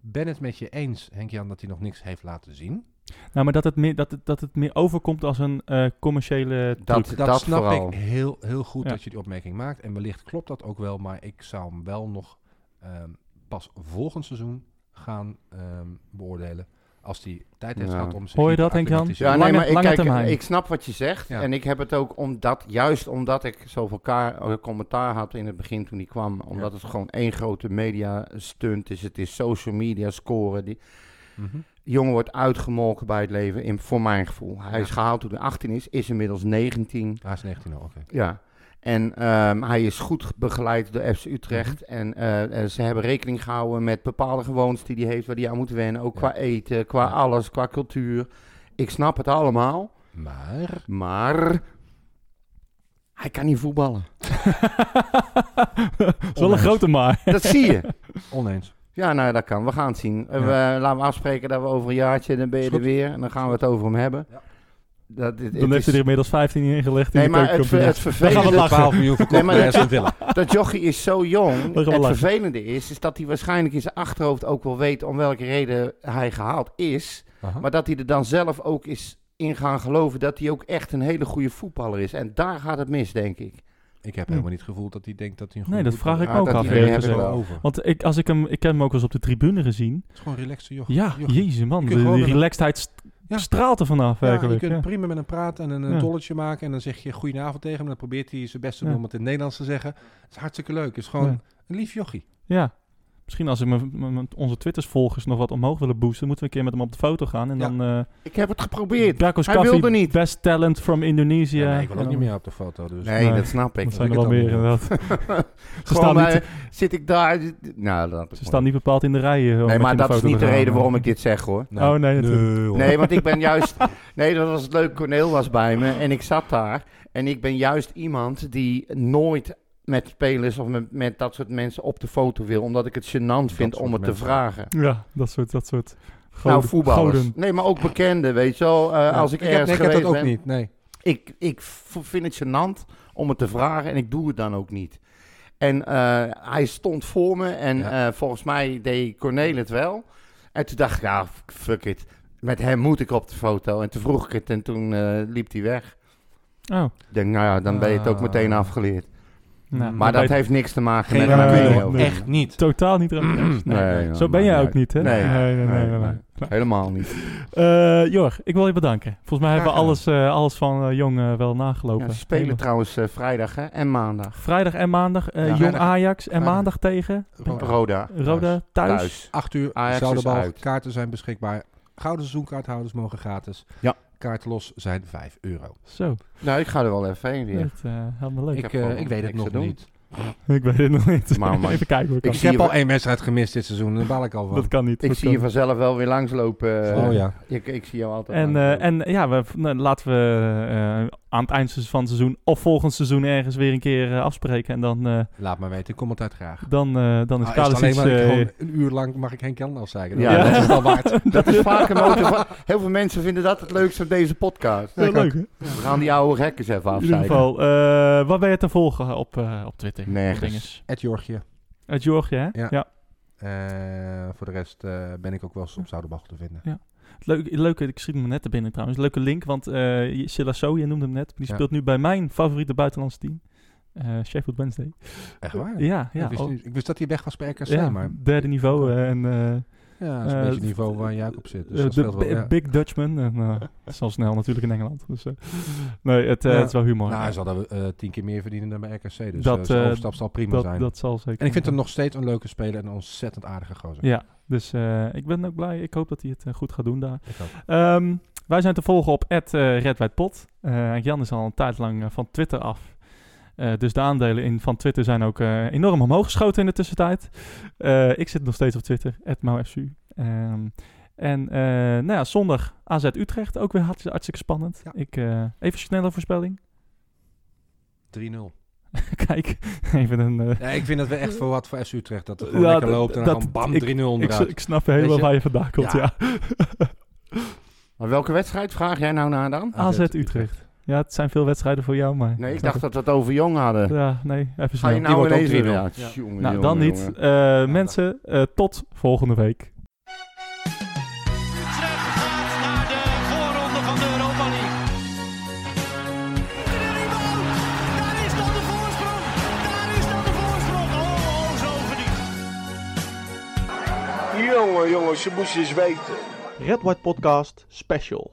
ben het met je eens, Henk-Jan, dat hij nog niks heeft laten zien. Nou, maar dat het meer, dat het, dat het meer overkomt als een uh, commerciële Dat, dat, snap ik heel, heel goed dat je die opmerking maakt. En wellicht klopt dat ook wel, maar ik zou hem wel nog um, pas volgend seizoen gaan um, beoordelen. Als die tijd heeft gehad om zich Hoor je dat, Henk Jan? Ja, nee, maar ik, kijk, ik snap wat je zegt. En ik heb het ook omdat, juist omdat ik zoveel ka commentaar had in het begin toen hij kwam. Omdat het gewoon één grote media stunt is. Het is social media scoren. Die, -hmm. jongen wordt uitgemolken bij het leven, in, voor mijn gevoel. Hij is gehaald toen hij 18 is, is inmiddels 19. Hij is 19 oké. Ja. En um, hij is goed begeleid door FC Utrecht. -hmm. En uh, ze hebben rekening gehouden met bepaalde gewoontes die hij heeft, waar hij aan moet wennen. Ook ja. qua eten, qua ja. alles, qua cultuur. Ik snap het allemaal. Maar? Maar... Hij kan niet voetballen. dat is wel een grote maar. Dat zie je. [LAUGHS] Oneens. Ja, nou, dat kan. We gaan het zien. Ja. We, laten we afspreken dat we over een jaartje, dan ben je er weer. En dan gaan we het over hem hebben. Dat, dit, dan heeft hij er inmiddels 15 ingelegd. Nee, maar het, het vervelende... gaan we lachen. 12 miljoen nee, maar dat, dat jochie is zo jong. Het lachen. vervelende is, is dat hij waarschijnlijk in zijn achterhoofd ook wel weet om welke reden hij gehaald is. Aha. Maar dat hij er dan zelf ook is in gaan geloven dat hij ook echt een hele goede voetballer is. En daar gaat het mis, denk ik. Ik heb hm. helemaal niet het gevoel dat hij denkt dat hij een Nee, dat vraag ik ook af. Over. Want ik, als ik hem, ik heb hem ook eens op de tribune gezien. Het is gewoon relaxed joch. Ja, jochie. jezus man. De, de relaxedheid ja. straalt er vanaf ja, Je kunt prima met hem praten en een, een dolletje maken. En dan zeg je goedenavond tegen hem. En dan probeert hij zijn best te doen om het in het Nederlands te zeggen. Het is hartstikke leuk. Het is gewoon een lief jochie. Ja, Misschien als ik met onze Twitters-volgers nog wat omhoog willen boosten, moeten we een keer met hem op de foto gaan. En ja. dan, uh, ik heb het geprobeerd. Hij Coffee, wilde niet. Best talent from Indonesië. Ja, nee, ik wil ook niet meer op de foto. Dus. Nee, nee, dat snap ik. Dat zijn er wel meer inderdaad. [LAUGHS] Ze staan niet, zit ik daar... Nou, dat ze staan niet bepaald in de rij. nee, maar dat is niet de reden waarom ik dit zeg hoor. Nee. Oh nee, nee, nee, want ik ben juist... [LAUGHS] Nee, dat was het leuk. Corneel was bij me en ik zat daar. En ik ben juist iemand die nooit met spelers of met, met, dat soort mensen op de foto wil. Omdat ik het gênant vind om het te vragen. Ja, dat soort, dat soort Nou, voetballers. Goden. Nee, maar ook bekenden, weet je wel. Uh, ja, als ik, ik ergens heb, nee, ik heb dat ook ben, niet, nee. Ik, ik vind het gênant om het te vragen en ik doe het dan ook niet. En uh, hij stond voor me en ja. uh, volgens mij deed Cornel het wel. En toen dacht ik, ja, fuck it. Met hem moet ik op de foto. En toen vroeg ik het en toen liep hij weg. Oh. Ik denk, nou ja, dan ben je het ook meteen afgeleerd. Nou, maar dat heeft niks te maken Geen met. Nee, echt niet. Totaal niet Ramiro. Nee, nee, Zo ben jij ook niet, hè? Nee, nee, nee, nee, helemaal niet. Uh, Jor, ik wil je bedanken. Volgens mij hebben we alles, uh, alles van uh, Jong wel nagalopen. Ja, ze spelen trouwens vrijdag hè? en maandag. Vrijdag en maandag. Ja, Jong Ajax en vrijdag. maandag tegen? Roda. Roda thuis. thuis. 8 uur, Ajax bal. Kaarten zijn beschikbaar. Gouden seizoenkaarthouders mogen gratis. Ja. Kaarten los zijn 5 euro. Zo. Nou, ik ga er wel even heen weer. Dat, helemaal leuk. Ik, ik weet het nog niet. Ik weet het nog niet. Maar, maar [LAUGHS] Even kijken. Ik, ik heb al één wedstrijd gemist dit seizoen. Daar baal ik al van. Dat kan niet. Ik zie je vanzelf wel weer langslopen. Oh ja. Ik, ik zie jou altijd. En, uh, en ja, we, nou, laten we uh, aan het eind van het seizoen of volgend seizoen ergens weer een keer uh, afspreken. En dan... Laat maar weten. Ik kom altijd graag. Dan, dan is ah, Carlos is alleen maar een uur lang mag ik geen kelder afzeiken. Ja, ja, dat is wel waard. [LAUGHS] dat is vaak een motivatie. Heel veel mensen vinden dat het leukste op deze podcast. Ja, leuk, hè? We gaan die oude gekken even afzeiken. In ieder geval, wat ben je te volgen op, op Twitter? Nergens. Ed Jorgje. Uit Georgië, hè? Ja. ja. Uh, voor de rest uh, ben ik ook wel eens op Zoudenbach te vinden. Ja. Leuk, leuke, ik schiet me net te binnen trouwens. Leuke link, want uh, Silasso, je noemde hem net, die ja. speelt nu bij mijn favoriete buitenlandse team. Uh, Sheffield Wednesday. Echt waar? Ja, ja. Ik wist, ik wist dat hij weg was bij RKC, ja, maar... derde niveau en... Ja, dat is een beetje het niveau waar op zit. Dus de wel, ja. Big Dutchman. En, uh, zal [LAUGHS] snel natuurlijk in Engeland. Dus, nee, het, ja. het is wel humor. Nou, hij zal er tien keer meer verdienen dan bij RKC. Dus dat, uh, overstap zal prima dat, zijn. Dat zal zeker. En ik vind hem nog steeds een leuke speler en een ontzettend aardige gozer. Ja, dus ik ben ook blij. Ik hoop dat hij het goed gaat doen daar. Um, wij zijn te volgen op @redwijdpot. Jan is al een tijd lang van Twitter af. Uh, dus de aandelen in, van Twitter zijn ook uh, enorm omhoog geschoten in de tussentijd. Uh, ik zit nog steeds op Twitter, @mauFSU. Um, en nou ja, zondag AZ Utrecht, ook weer hartstikke, hartstikke spannend. Ja. Ik, even snelle voorspelling. 3-0. [LAUGHS] Kijk, even een... Ja, ik vind dat we echt voor wat voor FC Utrecht. Dat het gewoon ja, lekker loopt en dan gewoon bam, 3-0 onderuit. Ik, ik snap helemaal waar je vandaan komt, ja. ja. maar welke wedstrijd vraag jij nou naar dan? AZ, AZ Utrecht. Ja, het zijn veel wedstrijden voor jou, maar... Nee, ik dacht dat we het over Jong hadden. Ja, nee, even Ga snel. je Die nou wordt ook ineens Ja, jongen, nou, dan niet. Eh, nou, mensen, eh, tot volgende week. Utrecht gaat naar de voorronde van de Europa League. De rebound! Daar is dan de voorsprong! Daar is dan de voorsprong! Oh, oh zo verdiend. Jongen, jongen, ze moesten eens weten. Red White Podcast Special.